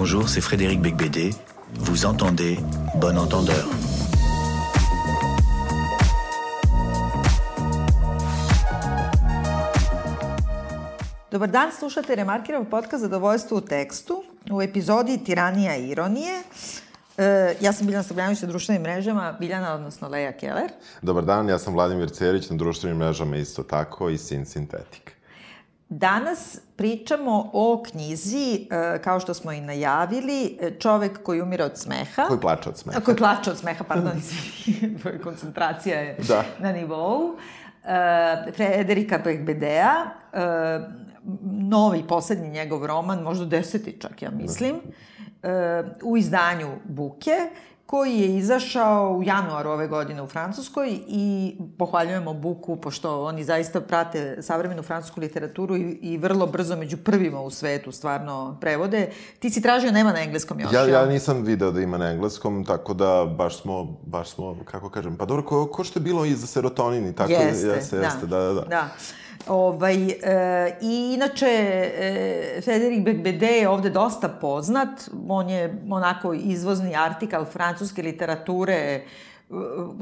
Bonjour, c'est Frédéric Becbédé. Vous entendez Bon Entendeur. Dobar dan, slušate Remarkirov podcast Zadovoljstvo u tekstu u epizodi Tiranija i ironije. E, ja sam Biljana Srbljanović na društvenim mrežama, Biljana, odnosno Leja Keller. Dobar dan, ja sam Vladimir Cerić na društvenim mrežama isto tako i Sin Sintetik. Danas pričamo o knjizi, e, kao što smo i najavili, Čovek koji umire od smeha. Koji plače od smeha. Koji plače od smeha, pardon, koncentracija je da. na nivou. E, Frederika Bekbedea, e, novi, poslednji njegov roman, možda deseti čak, ja mislim, e, u izdanju Buke, koji je izašao u januaru ove godine u Francuskoj i pohvaljujemo Buku, pošto oni zaista prate savremenu francusku literaturu i, i vrlo brzo među prvima u svetu stvarno prevode. Ti si tražio, nema na engleskom još, Ja, ja nisam video da ima na engleskom, tako da baš smo, baš smo, kako kažem, pa dobro, ko, ko što je bilo i za serotonin i tako, jeste, jeste, da. jeste, da, da. da. da. Ovaj, e, I inače, e, Federik Bekbede je ovde dosta poznat. On je onako izvozni artikal francuske literature, e,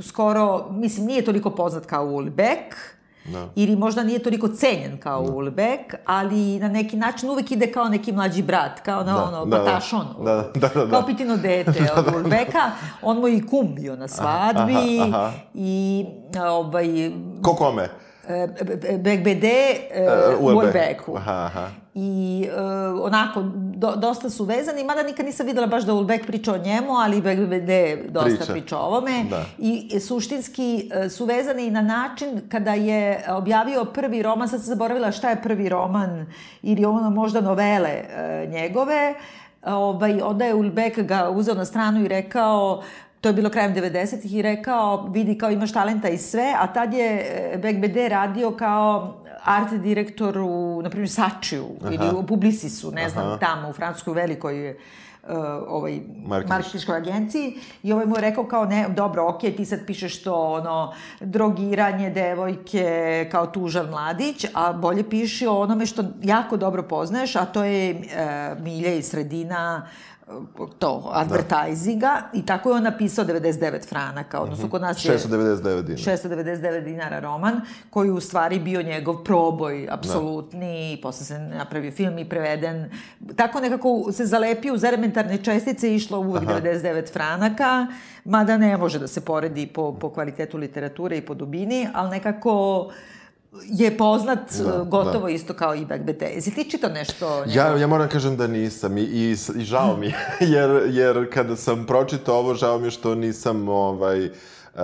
skoro, mislim, nije toliko poznat kao Ulbeck, Da. Ili možda nije toliko cenjen kao da. Ulbeck, ali na neki način uvek ide kao neki mlađi brat, kao na da, ono, da, batašon. Da, da, da, da, da. Kao pitino dete da, od da, Ulbeka. On mu i kum bio na svadbi. Aha, aha. I, ovaj... Ko kome? BGBD uh, u Ulbeku. Aha, aha. I uh, onako, do, dosta su vezani, mada nikad nisam videla baš da Ulbek priča o njemu, ali BGBD dosta priča, priča o ovome. Da. I suštinski uh, su vezani na način kada je objavio prvi roman, sad sam zaboravila šta je prvi roman, ili ono možda novele uh, njegove, ovaj, onda je Ulbek ga uzeo na stranu i rekao to je bilo krajem 90-ih i rekao, vidi kao imaš talenta i sve, a tad je e, BGBD radio kao art direktor u, na primjer, Sačiju ili u Publisisu, ne znam, Aha. tamo u Francuskoj velikoj uh, ovaj, marketinškoj. agenciji. I ovaj mu je rekao kao ne, dobro, ok, ti sad pišeš to ono, drogiranje devojke kao tužan mladić, a bolje piši o onome što jako dobro poznaješ, a to je uh, milje i sredina, to, advertisinga da. i tako je on napisao 99 franaka, odnosno mhm. kod nas je... 699 dinara. 699 dinara roman, koji u stvari bio njegov proboj, apsolutni, da. i posle se napravio film i preveden. Tako nekako se zalepio uz elementarne čestice i išlo uvek Aha. 99 franaka, mada ne može da se poredi po, po kvalitetu literature i po dubini, ali nekako je poznat da, uh, gotovo da. isto kao i BGBT. Jesi ti čitao nešto? Ja, ja moram kažem da nisam i, i, i žao mi jer, jer kada sam pročitao ovo, žao mi je što nisam ovaj, Uh,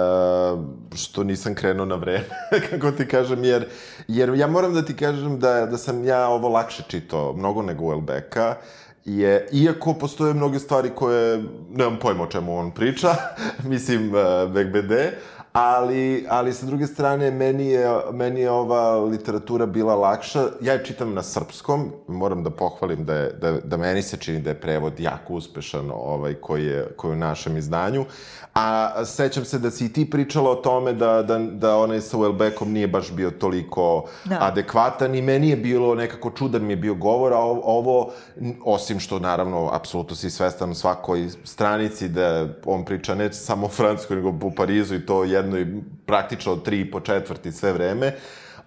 što nisam krenuo na vreme, kako ti kažem, jer, jer ja moram da ti kažem da, da sam ja ovo lakše čitao, mnogo nego Welbecka, je, iako postoje mnoge stvari koje, nemam pojma o čemu on priča, mislim, uh, BGBD, ali, ali sa druge strane, meni je, meni je ova literatura bila lakša. Ja je čitam na srpskom, moram da pohvalim da, je, da, da meni se čini da je prevod jako uspešan ovaj, koji, je, koji je u našem izdanju. A sećam se da si i ti pričala o tome da, da, da onaj sa Welbeckom nije baš bio toliko da. adekvatan i meni je bilo nekako čudan mi je bio govor, a ovo, osim što naravno, apsolutno si svestan u svakoj stranici da on priča ne samo o Francuskoj, nego u Parizu i to jednoj praktično tri i po četvrti sve vreme,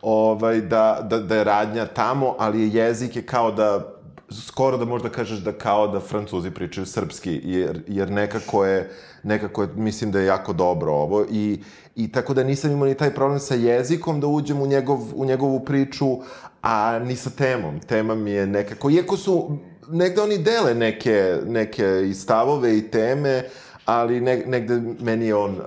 ovaj, da, da, da je radnja tamo, ali je jezik je kao da skoro da možda kažeš da kao da Francuzi pričaju srpski, jer, jer nekako je, nekako je, mislim da je jako dobro ovo i, i tako da nisam imao ni taj problem sa jezikom da uđem u, njegov, u njegovu priču, a ni sa temom. Tema mi je nekako, iako su, negde oni dele neke, neke i stavove i teme, ali ne, negde meni je on uh,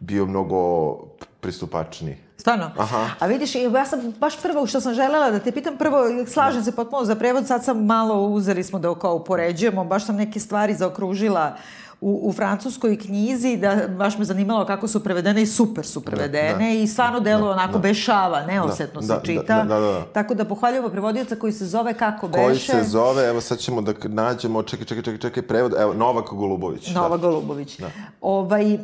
bio mnogo pristupačniji. Stvarno? Aha. A vidiš, ja sam baš prvo što sam želela da te pitam, prvo, slažem se potpuno za prevod, sad sam malo uzeli smo da kao upoređujemo, baš sam neke stvari zaokružila u, u francuskoj knjizi, da baš me zanimalo kako su prevedene i super su prevedene da, da, i stvarno delo da, onako da, bešava, neosetno da, se da, čita. Da, da, da, da. Tako da pohvaljujemo prevodioca koji se zove kako koji beše. Koji se zove, evo sad ćemo da nađemo, čekaj, čekaj, čekaj, čekaj, prevod, evo, Novak Golubović. Novak da. Golubović. Da. Ovaj, uh,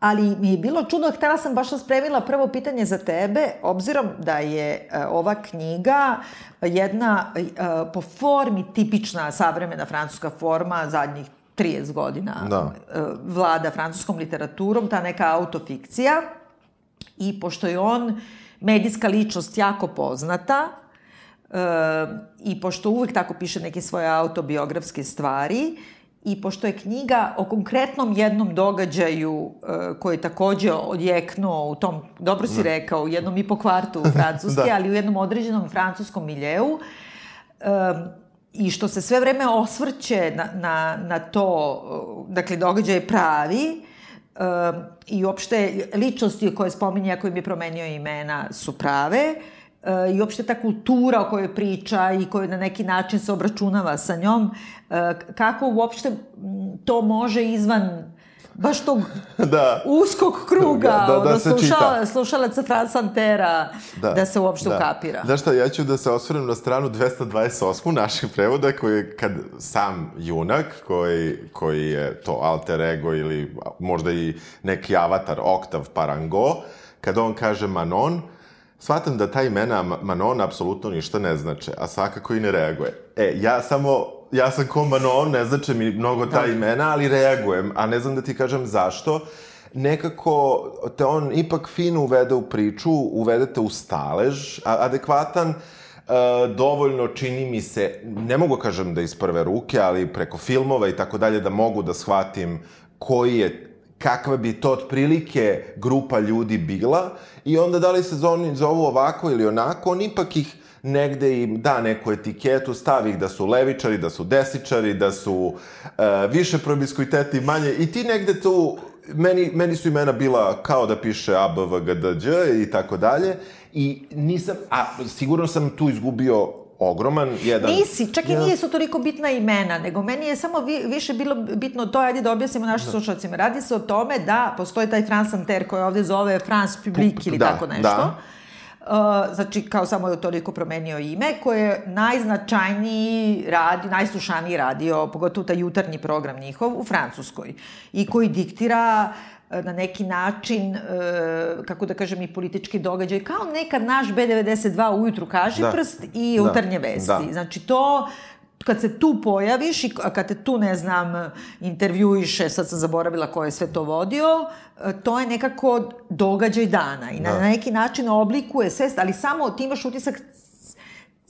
Ali mi je bilo čudno, htela sam baš da spremila prvo pitanje za tebe, obzirom da je uh, ova knjiga jedna uh, po formi tipična savremena francuska forma zadnjih 30 godina da. Uh, vlada francuskom literaturom, ta neka autofikcija. I pošto je on medijska ličnost jako poznata, i pošto uvek tako piše neke svoje autobiografske stvari, i pošto je knjiga o konkretnom jednom događaju uh, koji je takođe odjeknuo u tom, dobro si da. rekao, u jednom i po kvartu u Francuske, da. ali u jednom određenom francuskom miljeu, um, i što se sve vreme osvrće na, na, na to, dakle, događaj je pravi, um, i uopšte ličnosti koje spominje, koje mi je promenio imena, su prave, uh, E, i uopšte ta kultura o kojoj priča i koja na neki način se obračunava sa njom, e, kako uopšte to može izvan baš tog da. uskog kruga, da, da, da slušala, slušalaca Fran Santera, da, da se uopšte da. ukapira. Znaš šta, ja ću da se osvrnem na stranu 228 naših prevoda, koji je kad sam junak, koji, koji je to alter ego ili možda i neki avatar, Oktav Parango, kad on kaže Manon, Shvatam da ta imena Manon apsolutno ništa ne znače, a svakako i ne reaguje. E, ja samo, ja sam ko Manon, ne znače mi mnogo ta da. imena, ali reagujem, a ne znam da ti kažem zašto. Nekako te on ipak fino uvede u priču, uvedete u stalež, adekvatan, Uh, dovoljno čini mi se, ne mogu kažem da iz prve ruke, ali preko filmova i tako dalje, da mogu da shvatim koji je kakva bi to otprilike grupa ljudi bila i onda da li se zovu ovako ili onako, on ipak ih negde im da neku etiketu, stavi ih da su levičari, da su desičari, da su uh, više promiskuiteti, manje, i ti negde tu, meni, meni su imena bila kao da piše A, B, V, G, D, Đ i tako dalje, i nisam, a sigurno sam tu izgubio ogroman jedan... Nisi, čak i jedan... nije su toliko bitna imena, nego meni je samo vi, više bilo bitno to, ajde da objasnimo našim da. slušalcima. Radi se o tome da postoji taj France Inter koji ovde zove France Public ili da, tako nešto. Da. Uh, znači, kao samo je toliko promenio ime, koje je najznačajniji radio, najslušaniji radio, pogotovo taj jutarnji program njihov u Francuskoj i koji diktira uh, na neki način, e, kako da kažem, i politički događaj, kao nekad naš B92 ujutru kaže da. prst i da. utarnje vesti. Da. Znači to, kad se tu pojaviš i kad te tu, ne znam, intervjuiše, sad sam zaboravila ko je sve to vodio, e, to je nekako događaj dana i na, da. na neki način oblikuje sve, ali samo ti imaš utisak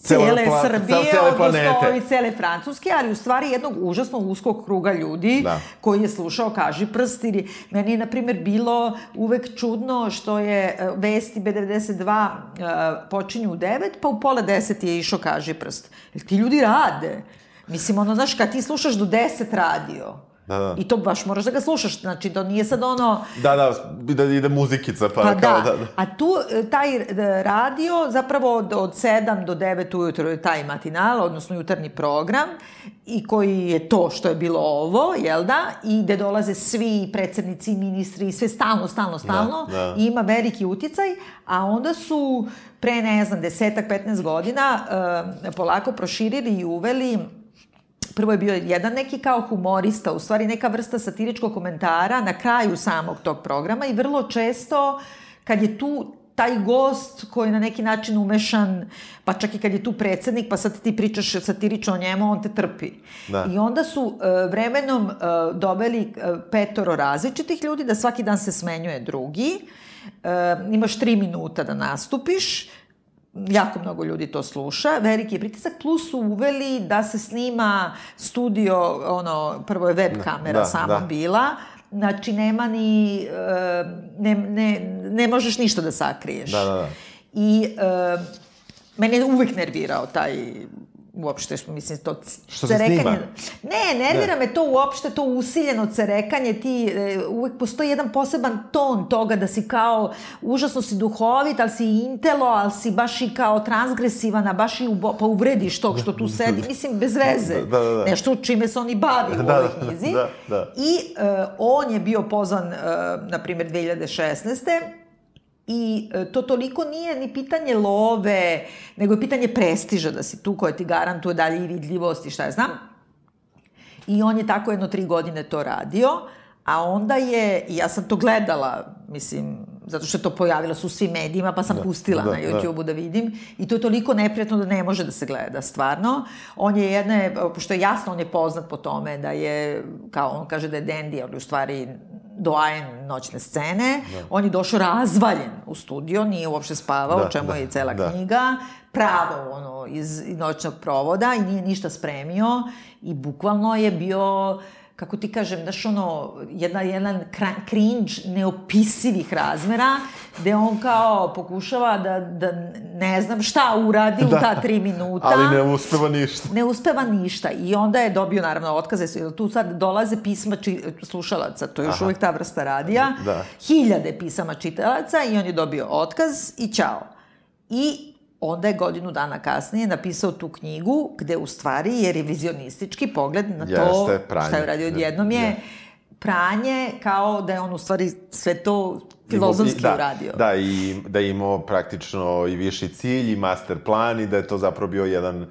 cele pla, Srbije, cele odnosno i cele Francuske, ali u stvari jednog užasno uskog kruga ljudi da. koji je slušao Kaži prst. Ili, meni je, na primjer, bilo uvek čudno što je e, vesti B92 uh, e, počinju u 9, pa u pola 10 je išao Kaži prst. Jer ti ljudi rade. Mislim, ono, znaš, kad ti slušaš do 10 radio, Da, da. I to baš moraš da ga slušaš, znači to nije sad ono... Da, da, da ide muzikica, pa, pa kao da. da, da. A tu, e, taj radio, zapravo od, od 7 do 9 ujutro je taj matinal, odnosno jutarnji program, i koji je to što je bilo ovo, jel da? I gde dolaze svi predsednici, ministri, sve stalno, stalno, stalno. Da, da. I ima veliki uticaj, a onda su pre, ne znam, desetak, 15 godina uh, polako proširili i uveli prvo je bio jedan neki kao humorista, u stvari neka vrsta satiričkog komentara na kraju samog tog programa i vrlo često kad je tu taj gost koji je na neki način umešan, pa čak i kad je tu predsednik, pa sad ti pričaš satirično o njemu, on te trpi. Da. I onda su uh, vremenom uh, doveli uh, petoro različitih ljudi, da svaki dan se smenjuje drugi, imaš tri minuta da nastupiš, jako mnogo ljudi to sluša, veliki je pritisak, plus su uveli da se snima studio, ono, prvo je web da, kamera da, samo da. bila, znači nema ni, e, ne, ne, ne možeš ništa da sakriješ. Da, da, da. I uh, mene je uvek nervirao taj uopšte, mislim, to Što cerekanje... se snima? Ne, nervira ne. me to uopšte, to usiljeno cerekanje, ti, e, uvek postoji jedan poseban ton toga da si kao, užasno si duhovit, ali si intelo, ali si baš i kao transgresivan, a baš i ubo, pa uvrediš tog što tu sedi, mislim, bez veze. Da, da, da. Nešto čime se oni bavi u da, ovoj knjizi. Da, da. I uh, on je bio pozvan, uh, na primjer, 2016 I e, to toliko nije ni pitanje love, nego je pitanje prestiža da si tu koja ti garantuje dalje i vidljivost i šta ja znam. I on je tako jedno tri godine to radio, A onda je, ja sam to gledala, mislim, zato što je to pojavilo su u svim medijima, pa sam da, pustila da, na da. YouTube-u da. da vidim. I to je toliko neprijatno da ne može da se gleda, stvarno. On je jedne, pošto je jasno, on je poznat po tome da je, kao on kaže da je Dandy, ali u stvari doajen noćne scene. Da. On je došao razvaljen u studio, nije uopšte spavao, da, čemu da, je cela da. knjiga. Pravo, ono, iz noćnog provoda i nije ništa spremio. I bukvalno je bio kako ti kažem, daš ono, jedna, jedan cringe neopisivih razmera, gde on kao pokušava da, da ne znam šta uradi da, u ta tri minuta. Ali ne uspeva ništa. Ne uspeva ništa. I onda je dobio, naravno, otkaze. Tu sad dolaze pisma či, slušalaca, to je još Aha. uvek ta vrsta radija. Da. Hiljade pisama čitalaca i on je dobio otkaz i ćao. I onda je godinu dana kasnije napisao tu knjigu gde u stvari je revizionistički pogled na to Jeste, pranje. šta je uradio odjednom je ja. Pranje kao da je on u stvari sve to filozofski da, uradio. Da, i da je imao praktično i viši cilj i master plan i da je to zapravo bio jedan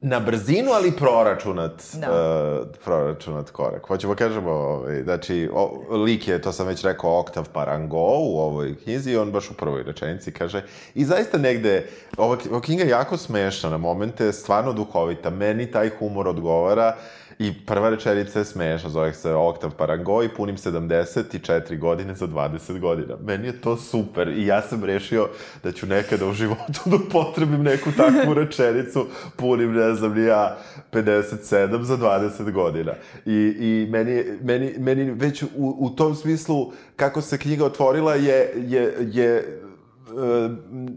na brzinu, ali proračunat, da. uh, proračunat korak. Hoćemo kažemo, ovaj, znači, o, lik je, to sam već rekao, Oktav Parango u ovoj knjizi i on baš u prvoj rečenici kaže, i zaista negde, ova, ova knjiga je jako smešna na momente, stvarno duhovita, meni taj humor odgovara, uh, I prva rečenica je smešna, zove se Oktav Parango i punim 74 godine za 20 godina. Meni je to super i ja sam rešio da ću nekada u životu da potrebim neku takvu rečenicu, punim, ne znam, ni ja, 57 za 20 godina. I, i meni, meni, meni već u, u tom smislu, kako se knjiga otvorila, je, je, je e,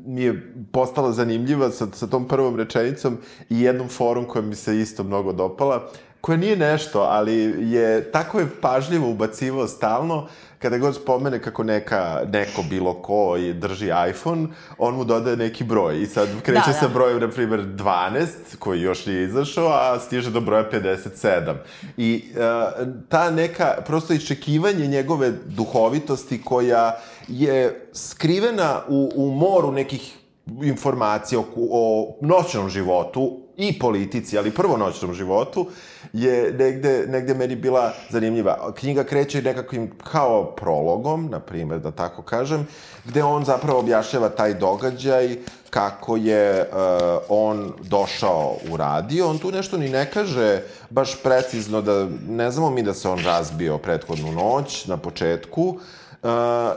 mi je postala zanimljiva sa, sa tom prvom rečenicom i jednom forum koja mi se isto mnogo dopala koja nije nešto, ali je tako je pažljivo ubacivao stalno, kada god spomene kako neka, neko bilo ko i drži iPhone, on mu dodaje neki broj. I sad kreće da, sa da. brojem, na primjer, 12, koji još nije izašao, a stiže do broja 57. I uh, ta neka, prosto iščekivanje njegove duhovitosti koja je skrivena u, u moru nekih informacija o, o noćnom životu i politici, ali prvo noćnom životu, je negde, negde meni bila zanimljiva. Knjiga kreće nekakvim kao prologom, na primjer, da tako kažem, gde on zapravo objašnjava taj događaj, kako je uh, on došao u radio. On tu nešto ni ne kaže baš precizno da, ne znamo mi da se on razbio prethodnu noć na početku, Uh,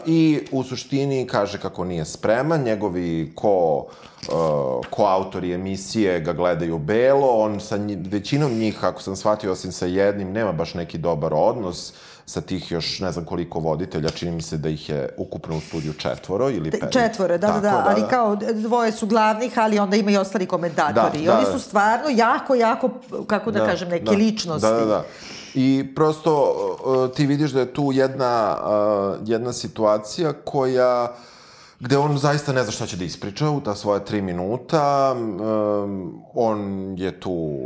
I u suštini kaže kako nije spreman, njegovi ko, uh, ko autori emisije ga gledaju belo, on sa nji, većinom njih, ako sam shvatio, osim sa jednim, nema baš neki dobar odnos sa tih još ne znam koliko voditelja, čini mi se da ih je ukupno u studiju četvoro ili pet. Četvoro, da, da, da, da, ali kao dvoje su glavnih, ali onda ima i ostali komentatori. Da, I da, oni su stvarno jako, jako, kako da, da kažem, neke da, ličnosti. Da, da, da. I prosto ti vidiš da je tu jedna, jedna situacija koja gde on zaista ne zna šta će da ispriča u ta svoja tri minuta. Um, on je tu,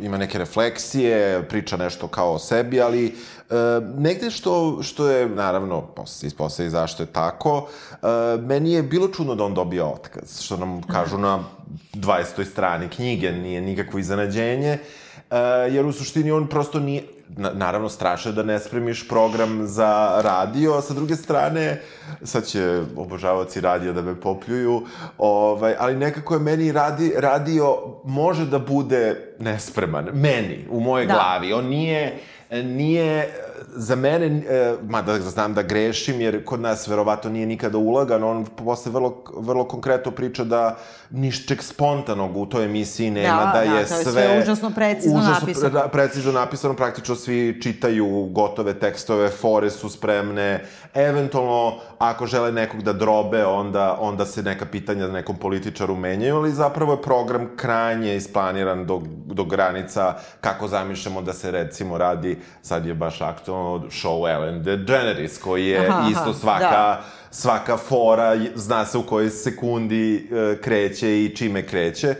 ima neke refleksije, priča nešto kao o sebi, ali uh, negde što, što je, naravno, ispostavi zašto je tako, uh, meni je bilo čudno da on dobije otkaz, što nam kažu na 20. strani knjige, nije nikakvo iznenađenje. Uh, jer u suštini on prosto nije, na, naravno strašno je da ne spremiš program za radio, a sa druge strane, sad će obožavaoci radija da me popljuju, ovaj, ali nekako je meni radi, radio može da bude nespreman. Meni, u moje da. glavi. On nije, nije za mene, e, mada znam da grešim, jer kod nas verovato nije nikada ulagan, on posle vrlo, vrlo konkretno priča da nišćeg spontanog u toj emisiji nema, da, da, da je sve... Da, sve užasno precizno užasno napisano. Pre, precizno napisano, praktično svi čitaju gotove tekstove, fore su spremne, eventualno ako žele nekog da drobe, onda, onda se neka pitanja nekom političaru menjaju, ali zapravo je program krajnje isplaniran do, do granica kako zamišljamo da se recimo radi, sad je baš aktualno show Ellen DeGeneres, koji je aha, isto svaka, da. Svaka fora, zna se u kojoj sekundi uh, kreće i čime kreće.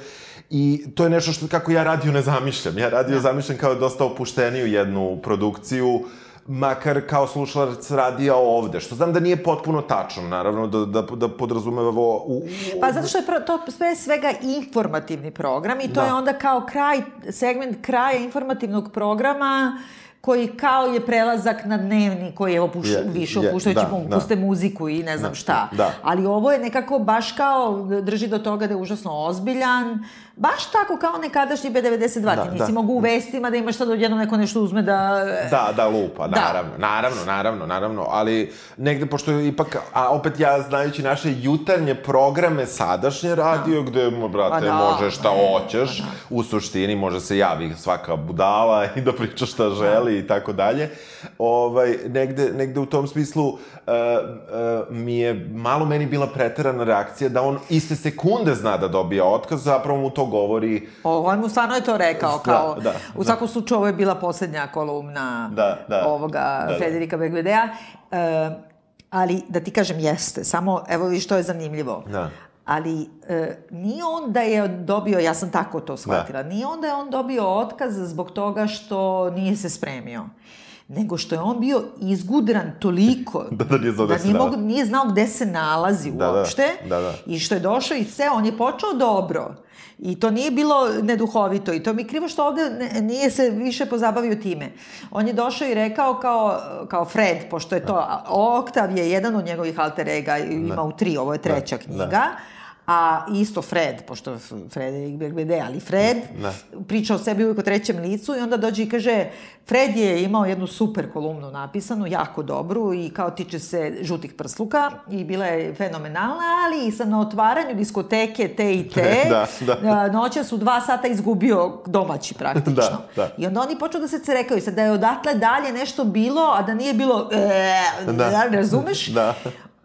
I to je nešto što kako ja radio ne zamišljam. Ja radio da. zamišljam kao dosta opušteniju jednu produkciju, makar kao slušalac radija ovde, što znam da nije potpuno tačno, naravno, da, da, da podrazumeva ovo... U, u... Pa zato što je to sve svega informativni program i to da. je onda kao kraj, segment kraja informativnog programa koji kao je prelazak na dnevni, koji je opuš, yeah, više yeah, opuštajući da, mu da. puste muziku i ne znam da, šta. Da. Ali ovo je nekako baš kao drži do toga da je užasno ozbiljan, baš tako kao nekadašnji B92, da, ti nisi da. mogu u vestima da imaš sad odjednom neko nešto uzme da... Da, da lupa, da. naravno, naravno, naravno, naravno, ali negde, pošto je ipak, a opet ja znajući naše jutarnje programe sadašnje radio, da. gde, brate, da, možeš šta hoćeš, da. u suštini može se javi svaka budala i da priča šta želi i tako dalje, ovaj, negde, negde u tom smislu uh, uh, mi je malo meni bila preterana reakcija da on iste sekunde zna da dobije otkaz, zapravo mu to govori... O, on mu stvarno je to rekao, da, kao... Da, da, u svakom da. slučaju, ovo je bila poslednja kolumna da, da, ovoga da, Federika da. Begvedea. E, ali, da ti kažem, jeste. Samo, evo vi što je zanimljivo. Da. Ali e, nije on da je dobio, ja sam tako to shvatila, da. nije on da je on dobio otkaz zbog toga što nije se spremio nego što je on bio izgudran toliko da, da, nije znao, da nije, mogu, nije znao gde se nalazi da, da. uopšte da, da, da. i što je došao i sve, on je počeo dobro I to nije bilo neduhovito i to mi krivo što ovde ne, nije se više pozabavio time. On je došao i rekao kao, kao Fred, pošto je to, Oktav je jedan od njegovih alter ega, ima u tri, ovo je treća knjiga. Da A isto Fred, pošto Frederik Berbede, ali Fred ne. priča o sebi uvijek o trećem licu i onda dođe i kaže Fred je imao jednu super kolumnu napisanu, jako dobru i kao tiče se žutih prsluka i bila je fenomenalna, ali i sa na otvaranju diskoteke te i te, da, da. noća su dva sata izgubio domaći praktično. Da, da. I onda oni počeo da se cerekaju, sad da je odatle dalje nešto bilo, a da nije bilo, e, da. razumeš? Da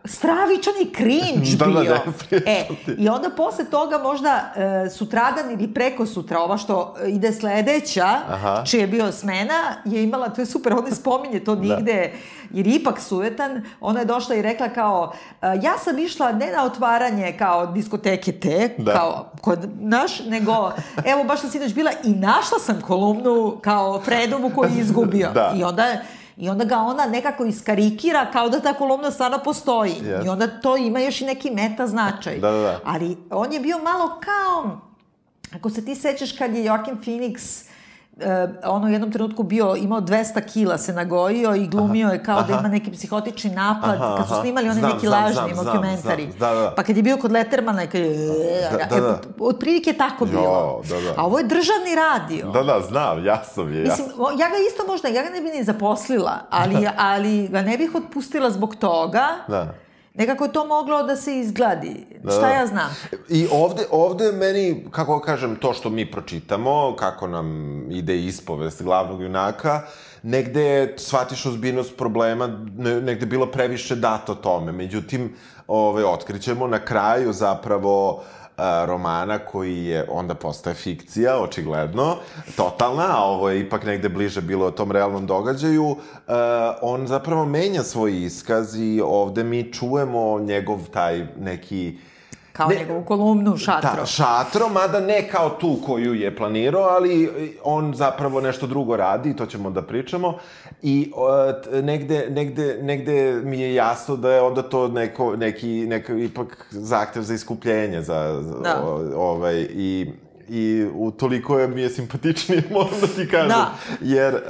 stravičan i cringe da, bio. Da, da, e, I onda posle toga možda e, sutradan ili preko sutra, ova što ide sledeća, Aha. čiji je bio smena, je imala, to je super, ona spominje to da. nigde, da. jer je ipak sujetan, ona je došla i rekla kao, e, ja sam išla ne na otvaranje kao diskoteke te, da. kao kod naš, nego, evo baš sam sinoć bila i našla sam kolumnu kao Fredovu koji je izgubio. Da. I onda I onda ga ona nekako iskarikira kao da ta kolumna stvarno postoji. Yes. I onda to ima još i neki meta značaj. Da, da, da. Ali on je bio malo kao... Ako se ti sećaš kad je Joaquin Phoenix uh, ono u jednom trenutku bio, imao 200 kila, se nagojio i glumio aha, je kao da aha. da ima neki psihotični napad, aha, kad su snimali onaj neki znam, lažni znam, dokumentari. Znam, da, da. Pa kad je bio kod Lettermana, kad je... Da, da, da. Otprilike tako jo, bilo. Da, da. A ovo je državni radio. Da, da, znam, jasno mi je. Mislim, ja ga isto možda, ja ga ne bi ni zaposlila, ali, ali ga ne bih otpustila zbog toga. Da Nekako je to moglo da se izgladi. Da. Šta ja znam? I ovde, ovde meni, kako kažem, to što mi pročitamo, kako nam ide ispovest glavnog junaka, negde shvatiš ozbiljnost problema, negde bilo previše dato tome. Međutim, ove, otkrićemo na kraju zapravo uh, romana koji je onda postaje fikcija, očigledno, totalna, a ovo je ipak negde bliže bilo o tom realnom događaju, on zapravo menja svoj iskaz i ovde mi čujemo njegov taj neki Kao ne, njegovu kolumnu, šatro. Da, šatro, mada ne kao tu koju je planirao, ali on zapravo nešto drugo radi, to ćemo da pričamo. I uh, negde, negde, negde mi je jasno da je onda to neko, neki, neko ipak zahtev za iskupljenje, za, da. o, ovaj, i i u toliko je mi je simpatičnije, moram da ti kažem. Da. Jer uh,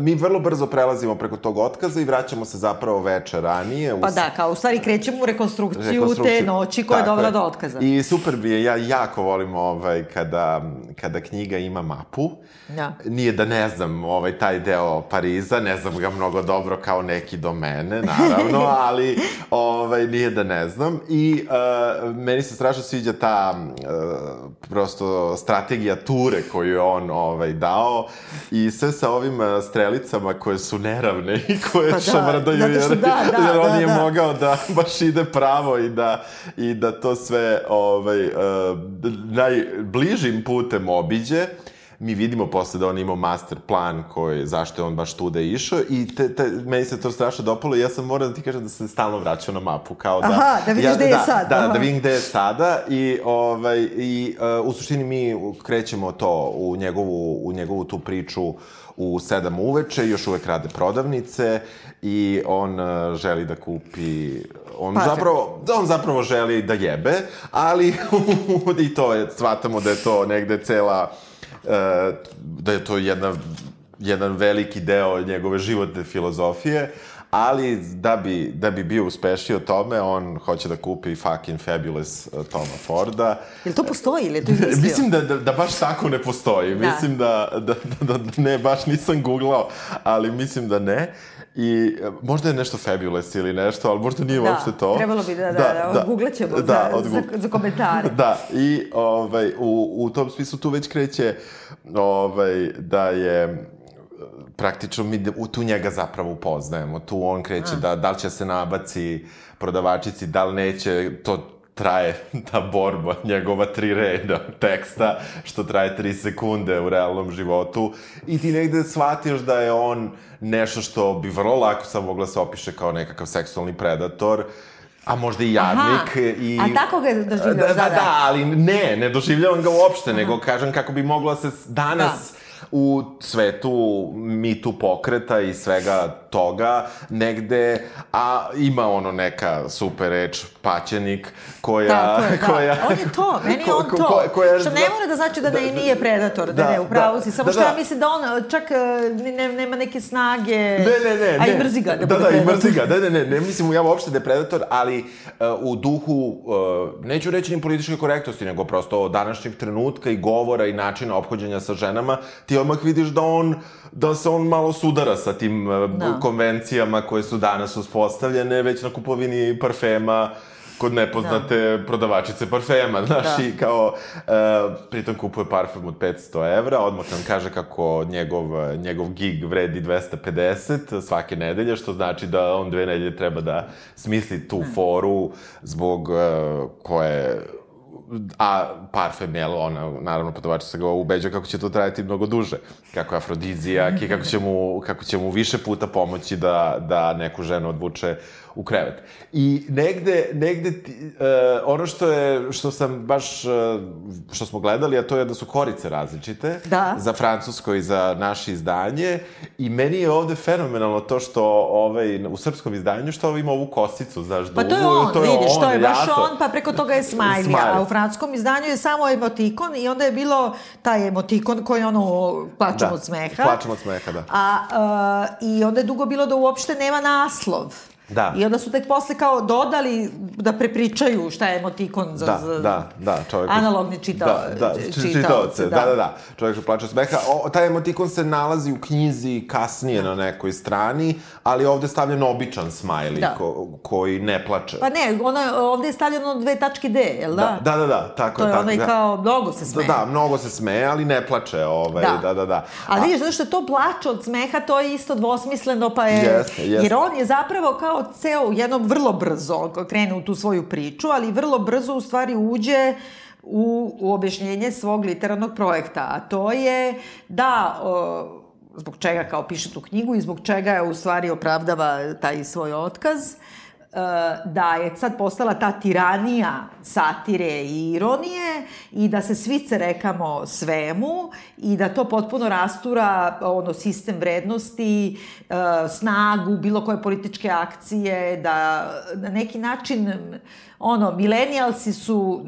mi vrlo brzo prelazimo preko tog otkaza i vraćamo se zapravo veče ranije. Pa da, kao u stvari krećemo u rekonstrukciju, rekonstrukciju. te noći koja je dovela do otkaza. I super bi je, ja jako volim ovaj, kada, kada knjiga ima mapu. Da. Nije da ne znam ovaj, taj deo Pariza, ne znam ga mnogo dobro kao neki do mene, naravno, ali ovaj, nije da ne znam. I uh, meni se strašno sviđa ta uh, prosto strategija ture koju je on ovaj, dao i sve sa ovim uh, strelicama koje su neravne i koje pa da, šamrdaju jer, da, da, jer on da, je da. mogao da baš ide pravo i da, i da to sve ovaj, uh, najbližim putem obiđe mi vidimo posle da on imao master plan koji, zašto je on baš tude išao i te, te, meni se to strašno dopalo i ja sam moram da ti kažem da sam stalno vraćao na mapu, kao da... Aha, da vidiš ja, gde je da, sad. Da, Aha. da vidim gde je sada i, ovaj, i uh, u suštini mi krećemo to u njegovu, u njegovu tu priču u sedam uveče, još uvek rade prodavnice i on uh, želi da kupi on pa, zapravo da on zapravo želi da jebe, ali i to je shvatamo da je to negde cela da je to jedna jedan veliki deo njegove životne filozofije, ali da bi, da bi bio uspešniji od tome, on hoće da kupi fucking fabulous uh, Toma Forda. Jel to postoji ili je to izmislio? Mislim da, da, da baš tako ne postoji. Da. Mislim da, da, da, da ne, baš nisam googlao, ali mislim da ne. I e, možda je nešto fabulous ili nešto, ali možda nije da, uopšte to. trebalo bi da, da, da, da odgooglat ćemo da, za, odgu... za, za komentare. Da, i ovaj, u, u tom smislu tu već kreće ovaj, da je praktično mi tu njega zapravo upoznajemo. Tu on kreće A. da, da li će se nabaci prodavačici, da li neće, to traje ta borba, njegova tri reda teksta, što traje tri sekunde u realnom životu i ti negde shvatiš da je on nešto što bi vrlo lako sam mogla se opiše kao nekakav seksualni predator, a možda i jadnik. Aha, i... a tako ga doživljavaš, da, da, da, da, ali ne, ne doživljavam ga uopšte, Aha. nego kažem kako bi mogla se danas... Da u svetu mitu pokreta i svega toga negde, a ima ono neka super reč, paćenik, koja... Tako je, da. koja, on je to, meni je on to. Ko, koja, što ne mora da znači da, da ne, nije predator, da, da ne, upravo da, si. Samo da, što da. ja mislim da on čak e, ne, nema neke snage... Ne, ne, ne. A i mrzi ga da, da, da, i mrzi ga. Ne, ne, ne, ne mislim ja uopšte da je predator, ali uh, u duhu, uh, neću reći ni političke korektnosti, nego prosto današnjeg trenutka i govora i načina ophođenja sa ženama, ti odmah vidiš da on da se on malo sudara sa tim da. konvencijama koje su danas uspostavljene, već na kupovini parfema, kod nepoznate da. prodavačice parfema, znaš, da. i kao, uh, pritom kupuje parfem od 500 evra, odmah nam kaže kako njegov, njegov gig vredi 250 svake nedelje, što znači da on dve nedelje treba da smisli tu hmm. foru zbog uh, koje a parfem, jel, ona, naravno, se ga ubeđa kako će to trajati mnogo duže, kako je afrodizijak i kako će mu, kako će mu više puta pomoći da, da neku ženu odvuče u krevet. I negde, negde ti, uh, ono što je, što sam baš, uh, što smo gledali, a to je da su korice različite. Da. Za francusko i za naše izdanje. I meni je ovde fenomenalno to što ovaj, u srpskom izdanju, što ima ovu kosicu, znaš, Pa to je on, to je vidiš, on, to je baš jasno. on, pa preko toga je smiley. A u francuskom izdanju je samo emotikon i onda je bilo taj emotikon koji ono, plačemo da, od smeha. Plačemo od smeha, da. A, uh, I onda je dugo bilo da uopšte nema naslov. Da. I onda su tek posle kao dodali da prepričaju šta je emotikon za, da, za da, da, čovjek, analogni čitao, da, da, čitaoce. Da. da, da, da. Čovjek plaća smeha. O, taj emotikon se nalazi u knjizi kasnije na nekoj strani, ali ovde je stavljen običan smajli da. ko, koji ne plače. Pa ne, ono, ovde je stavljeno dve tačke D, jel da? Da, da, da, da tako to je. To je onaj da. kao, mnogo se smeje. Da, da, mnogo se smeje, ali ne plače, ovaj, da, da, da. da. Ali vidiš, zato što to plače od smeha, to je isto dvosmisleno, pa je... Jeste, jeste. Jer on je zapravo kao ceo jednom vrlo brzo krene u tu svoju priču, ali vrlo brzo u stvari uđe u, u objašnjenje svog literarnog projekta, a to je da o, zbog čega kao piše tu knjigu i zbog čega je u stvari opravdava taj svoj otkaz, da je sad postala ta tiranija satire i ironije i da se svi rekamo svemu i da to potpuno rastura ono, sistem vrednosti, snagu, bilo koje političke akcije, da na neki način ono, milenijalsi su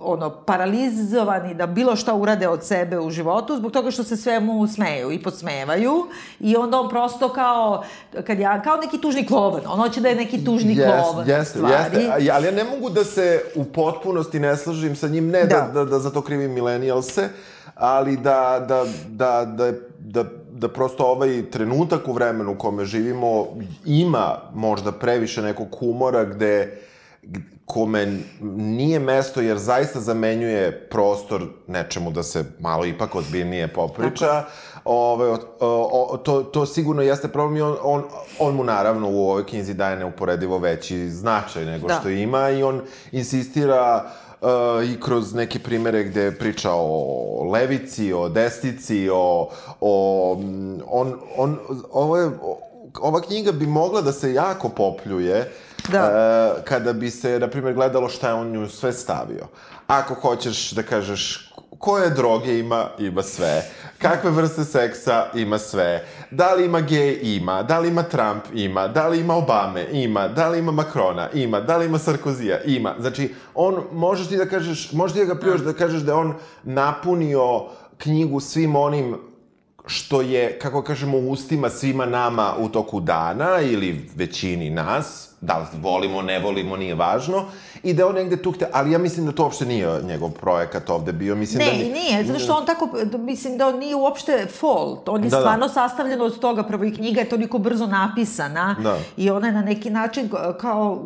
ono, paralizovani da bilo šta urade od sebe u životu zbog toga što se svemu smeju i podsmevaju i onda on prosto kao, kad ja, kao neki tužni klovan, on hoće da je neki tužni yes, klovan. Jeste, jeste, ali ja ne mogu da se u potpunosti ne slažem sa njim, ne da, da, da, da za to krivim milenijalse, ali da, da, da, da, da, da prosto ovaj trenutak u vremenu u kome živimo ima možda previše nekog humora gde kome nije mesto jer zaista zamenjuje prostor nečemu da se malo ipak odbiljnije popriča. Ove, o, o, to, to sigurno jeste problem i on, on, on mu naravno u ovoj knjizi daje neuporedivo veći značaj nego da. što ima i on insistira uh, i kroz neke primere gde priča o levici, o desnici, o, o on, on, ovo je, ova knjiga bi mogla da se jako popljuje da. Uh, kada bi se, na primjer, gledalo šta je on nju sve stavio. Ako hoćeš da kažeš koje droge ima, ima sve. Kakve vrste seksa, ima sve. Da li ima gej, ima. Da li ima Trump, ima. Da li ima Obame, ima. Da li ima Makrona, ima. Da li ima Sarkozija, ima. Znači, on, možeš ti da kažeš, možeš ti da ga prijoš da kažeš da on napunio knjigu svim onim što je, kako kažemo, ustima svima nama u toku dana ili većini nas, da li volimo, ne volimo, nije važno, i da on negde tu hte, ali ja mislim da to uopšte nije njegov projekat ovde bio, mislim ne, da... Ne, nije, zato što on tako, mislim da on nije uopšte fault, on je da, da. stvarno da. sastavljen od toga, prvo i knjiga je toliko brzo napisana da. i ona je na neki način kao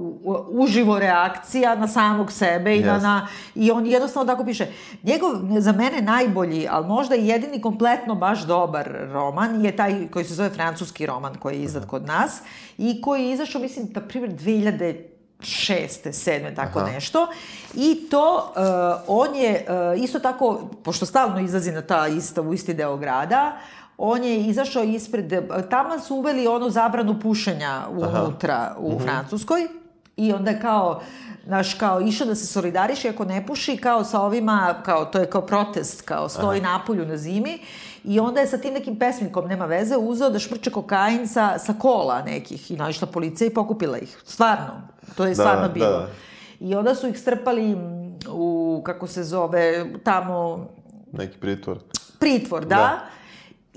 uživo reakcija na samog sebe i, yes. na, na, i on jednostavno tako piše. Njegov, za mene najbolji, ali možda i jedini kompletno baš dobar roman je taj koji se zove francuski roman koji je izdat kod nas i koji je izašao, mislim, na primjer, 2000 šeste, sedme, tako Aha. nešto. I to, uh, on je uh, isto tako, pošto stalno izlazi na ta ista, u isti deo grada, on je izašao ispred, tamo su uveli onu zabranu pušenja unutra Aha. u uh Francuskoj i onda je kao, znaš, kao išao da se solidariše ako ne puši, kao sa ovima, kao, to je kao protest, kao stoji Aha. napolju na zimi I onda je sa tim nekim pesmikom, nema veze, uzeo da šmrče kokain sa, sa kola nekih i naišla policija i pokupila ih. Stvarno. To je da, stvarno bilo. Da. I onda su ih strpali u, kako se zove, tamo... Neki pritvor. Pritvor, da. da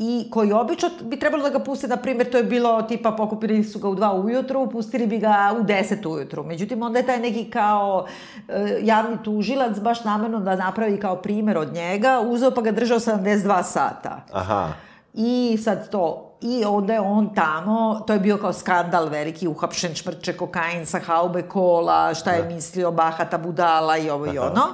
i koji obično bi trebalo da ga puste, na primjer, to je bilo tipa pokupili su ga u dva ujutru, pustili bi ga u deset ujutru. Međutim, onda je taj neki kao e, javni tužilac baš namerno da napravi kao primer od njega, uzeo pa ga držao 72 sata. Aha. I sad to, i onda je on tamo, to je bio kao skandal veliki, uhapšen šmrče kokain sa haube kola, šta je da. mislio bahata budala i ovo Aha. i ono.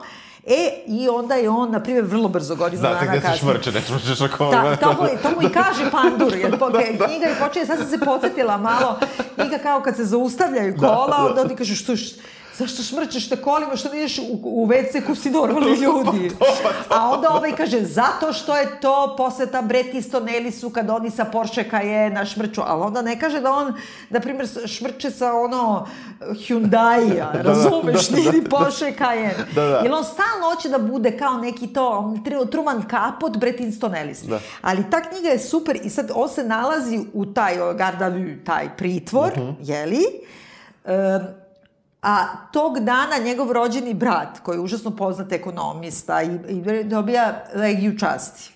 E, i onda je on, na primjer, vrlo brzo godinu dana kasnije. Znate gde se šmrče, ne šmrčeš ako... Da, to mu, to mu i kaže Pandur, jer po, da, da. knjiga i počinje, sad sam se podsjetila malo, knjiga kao kad se zaustavljaju da, kola, da, da. onda ti kažeš, što, zašto šmrčeš te kolima, što ne ideš u, u WC ko si normalni ljudi? A onda ovaj kaže, zato što je to poseta Bret Easton Ellisu kad oni sa Porsche Cayenne šmrču, ali onda ne kaže da on, na primjer, šmrče sa ono Hyundai-a, da, da, razumeš, da, da, da, Porsche Cayenne. Da, da. Jer on stalno hoće da bude kao neki to, Truman Capote, Bret Easton Ellis. Da. Ali ta knjiga je super i sad on se nalazi u taj Gardavu, taj pritvor, uh mhm. -huh. jeli? Um, A tog dana njegov rođeni brat, koji je užasno poznat ekonomista i, i dobija legiju časti.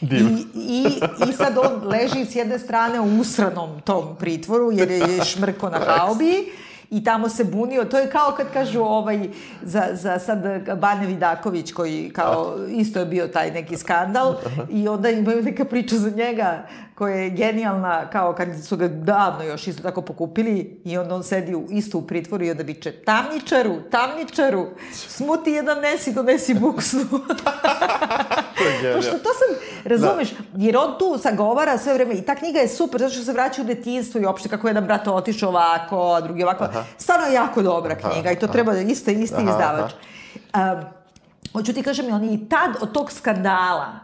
I, i, I sad on leži s jedne strane u usranom tom pritvoru, jer je šmrko na haubi, i tamo se bunio. To je kao kad kažu ovaj, za, za sad Bane Vidaković koji kao isto je bio taj neki skandal i onda imaju neka priča za njega koja je genijalna, kao kad su ga davno još isto tako pokupili i onda on sedi u, isto u pritvoru i onda biće tamničaru, tamničaru, smuti jedan nesi, donesi buksu. Pošto to sam, razumeš, da. jer on tu sagovara sve vreme i ta knjiga je super, zato što se vraća u detinstvo i opšte kako jedan brat otišao ovako, a drugi ovako. Aha. Stvarno jako dobra knjiga aha, i to aha. treba, isto, isti aha, izdavač. Aha. Um, hoću ti kažem, on i tad od tog skandala,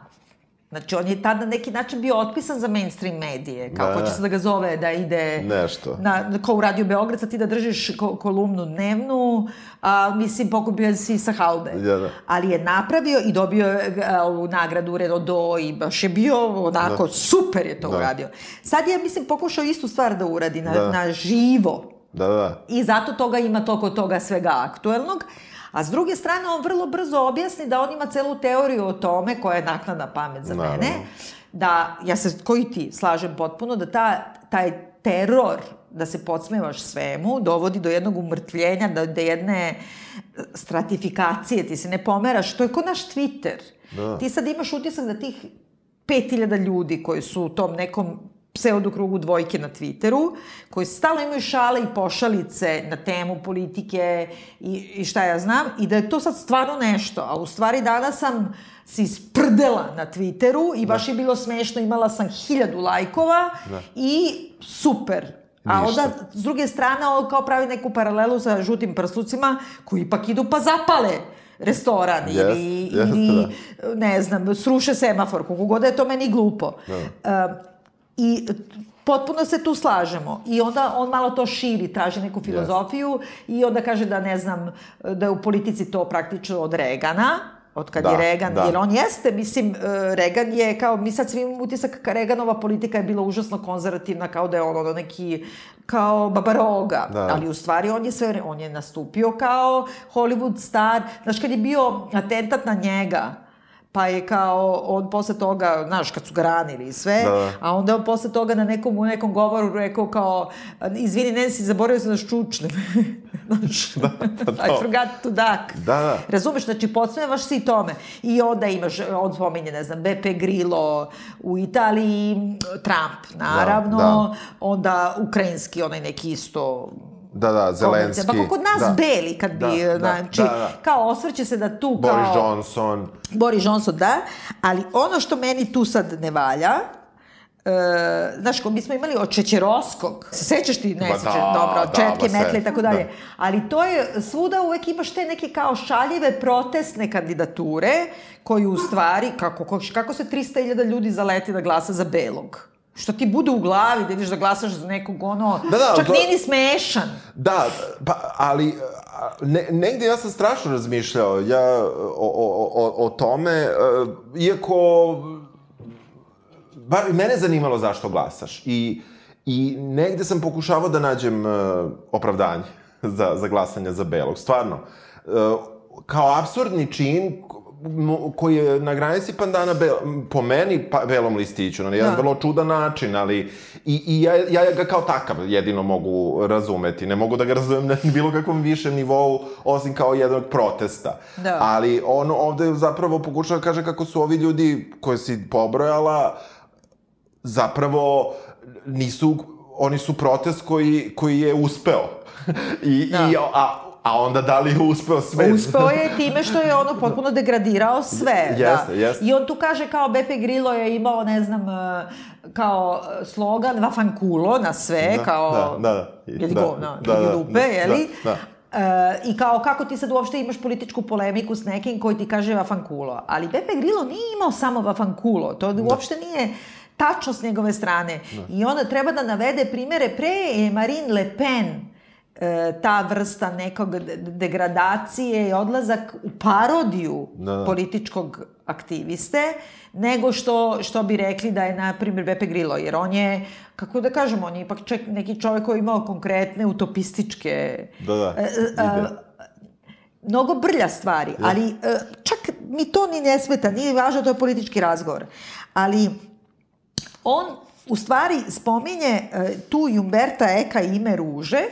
Znači, on je tad na neki način bio otpisan za mainstream medije. Kao, da. će se da ga zove da ide... Nešto. Na, kao u Radio Beograd, sad ti da držiš ko, kolumnu dnevnu, a, mislim, pokupio si sa haube. Da, da. Ali je napravio i dobio a, ovu nagradu Redo i baš je bio onako, da. super je to da. uradio. Sad je, mislim, pokušao istu stvar da uradi na, da. na živo. Da, da. I zato toga ima toliko toga svega aktuelnog. A s druge strane, on vrlo brzo objasni da on ima celu teoriju o tome, koja je naknadna pamet za Naravno. mene, da, ja se, koji ti, slažem potpuno, da ta, taj teror da se podsmevaš svemu, dovodi do jednog umrtvljenja, do, do jedne stratifikacije, ti se ne pomeraš, to je kod naš Twitter. Da. Ti sad imaš utisak da tih 5000 ljudi koji su u tom nekom pseudokrugu dvojke na Twitteru, koji stalno imaju šale i pošalice na temu politike i, i šta ja znam, i da je to sad stvarno nešto. A u stvari danas sam se isprdela na Twitteru i baš da. je bilo smešno, imala sam hiljadu lajkova da. i super. A Ništa. onda, s druge strane, ovo kao pravi neku paralelu sa žutim prslucima, koji ipak idu pa zapale restoran yes, ili, yes, ili da. ne znam, sruše semafor, kako god da je to meni glupo. Da. Uh, I potpuno se tu slažemo. I onda on malo to širi, traži neku filozofiju yes. i onda kaže da, ne znam, da je u politici to praktično od Regana, od kad da, je Regan, da. jer on jeste, mislim, e, Regan je kao, mi sad svi imamo utisak, Reganova politika je bila užasno konzervativna, kao da je on ono neki, kao babaroga, da. ali u stvari on je sve, on je nastupio kao Hollywood star, znaš, kad je bio atentat na njega, pa je kao, on posle toga, znaš, kad su ga ranili i sve, da. a onda on posle toga na nekom, u nekom govoru rekao kao, izvini, Nancy, zaboravio sam da ščučnem. znaš, da, da, I forgot to duck. Da, da. Razumeš, znači, podsmevaš si tome. I onda imaš, on spominje, ne znam, Beppe Grillo u Italiji, Trump, naravno, da, da. onda ukrajinski, onaj neki isto Da, da, Zelenski. Pa kod nas da. beli, kad bi, da, da znači, da, da. kao osvrće se da tu Boris kao... Boris Johnson. Boris Johnson, da, ali ono što meni tu sad ne valja, E, znaš, mi smo imali od Čećerovskog, se sećaš ti, ne sećaš, da, dobro, da, četke, da, metle i tako dalje, da. ali to je, svuda uvek imaš te neke kao šaljive protestne kandidature, koji u stvari, kako, kako se 300.000 ljudi zaleti da glasa za Belog? Što ti bude u glavi da ideš da glasaš za nekog ono, da, da, čak to... nije ni smešan. Da, pa, ali ne, negde ja sam strašno razmišljao ja o, o, o, o tome, e, iako bar mene zanimalo zašto glasaš i, i negde sam pokušavao da nađem uh, opravdanje za, za glasanje za Belog, stvarno. Uh, kao absurdni čin koji je na granici pandana be, po meni pa, belom listiću, na jedan da. vrlo čudan način, ali i, i ja, ja ga kao takav jedino mogu razumeti. Ne mogu da ga razumem na bilo kakvom višem nivou, osim kao jednog protesta. Da. Ali on ovde zapravo pokušava da kaže kako su ovi ljudi koje si pobrojala zapravo nisu oni su protest koji, koji je uspeo. I, da. i, a, A onda da li je uspeo sve? Uspeo je time što je ono potpuno degradirao sve. Jeste, da. jeste. I on tu kaže kao Beppe Grillo je imao, ne znam, e, kao slogan vafankulo na sve, da, kao... Da, da, da. Jedi da, govna, da, da, dupe, da, jeli? Da, da. Uh, I kao, kako ti sad uopšte imaš političku polemiku s nekim koji ti kaže vafankulo. Ali Beppe Grillo nije imao samo vafankulo. To da. uopšte nije tačno s njegove strane. Da. I onda treba da navede primere pre je Marine Le Pen E, ta vrsta nekog degradacije i odlazak u parodiju da, da. političkog aktiviste, nego što, što bi rekli da je, na primjer, Beppe Grillo, jer on je, kako da kažemo, on je ipak ček, neki čovek koji je imao konkretne utopističke... Da, da, e, e, a, mnogo brlja stvari, ja. ali čak mi to ni ne smeta, nije važno, to je politički razgovor. Ali on u stvari spominje tu Jumberta Eka ime ruže,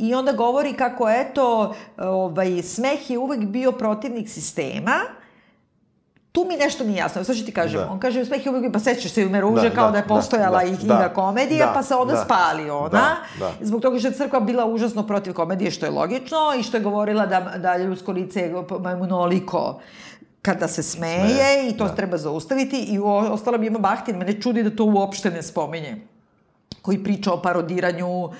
i onda govori kako, eto, ovaj, smeh je uvek bio protivnik sistema, tu mi nešto nije jasno. Sve što ti kažem, da. on kaže smeh je uvek, pa sećaš se u Meruže da, kao da, da je postojala da, i knjiga da, komedija, da, pa se onda da, spali ona, da, da. zbog toga što je crkva bila užasno protiv komedije, što je logično, i što je govorila da, da ljudsko lice je majmunoliko kada se smeje Sme, i to da. treba zaustaviti i u ostalom ima Bahtin, mene čudi da to uopšte ne spominje koji priča o parodiranju uh,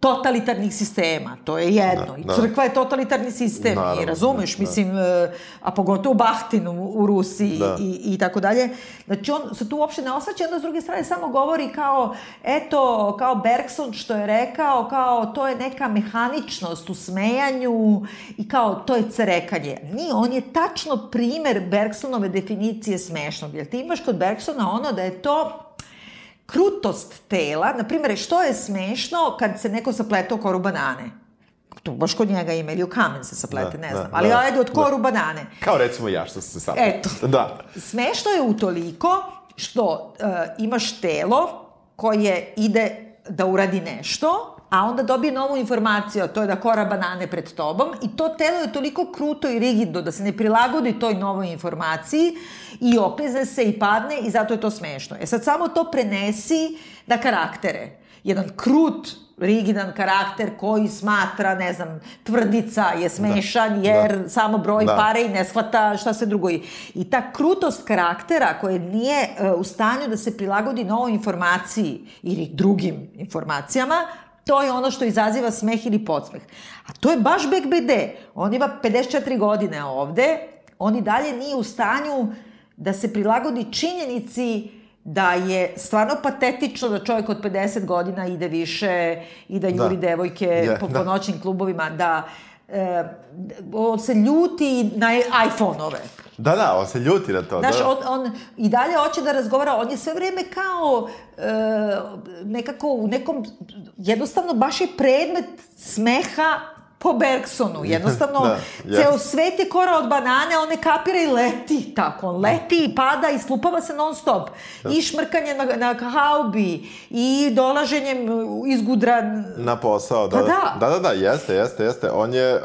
totalitarnih sistema, to je jedno. Da, I da. crkva je totalitarni sistem, Naravno, i razumeš, da, mislim, da. a pogotovo Bahtin u, u Rusiji da. i, i tako dalje. Znači, on se tu uopšte ne osvaća, onda s druge strane samo govori kao, eto, kao Bergson što je rekao, kao to je neka mehaničnost u smejanju i kao to je cerekanje. Nije, on je tačno primer Bergsonove definicije smešnog, jer ti imaš kod Bergsona ono da je to krutost tela, na primjer, što je smešno kad se neko saplete u koru banane? To baš kod njega ima, ili u kamen se saplete, da, ne da, znam. Ali da, ajde, od da. koru da. banane. Kao recimo ja što se saplete. Eto. Da. Smešno je utoliko što uh, imaš telo koje ide da uradi nešto, a onda dobije novu informaciju, a to je da kora banane pred tobom i to telo je toliko kruto i rigidno da se ne prilagodi toj novoj informaciji i oklizne se i padne i zato je to smešno. E sad samo to prenesi na karaktere. Jedan krut, rigidan karakter koji smatra, ne znam, tvrdica je smešan da, jer da, samo broji da. pare i ne shvata šta sve drugo. I ta krutost karaktera koja nije uh, u stanju da se prilagodi novoj informaciji ili drugim informacijama, To je ono što izaziva smeh ili podsmeh. A to je baš Bek BD. On ima 54 godine ovde, on i dalje nije u stanju da se prilagodi činjenici da je stvarno patetično da čovjek od 50 godina ide više i da juri da. devojke yeah, po, po da. noćnim klubovima, da e, on se ljuti na iPhone-ove. Da, da, on se ljuti na to. Znaš, da. on, on i dalje hoće da razgovara, on je sve vreme kao e, nekako u nekom, jednostavno baš je predmet smeha po Bergsonu. Jednostavno, da, yes. ceo svet je kora od banane, on ne kapira i leti tako. On leti i pada i slupava se non stop. Da. I šmrkanje na, na haubi, i dolaženjem iz gudra... Na posao, da. Pa da. Da, da, da, jeste, jeste, jeste. On je,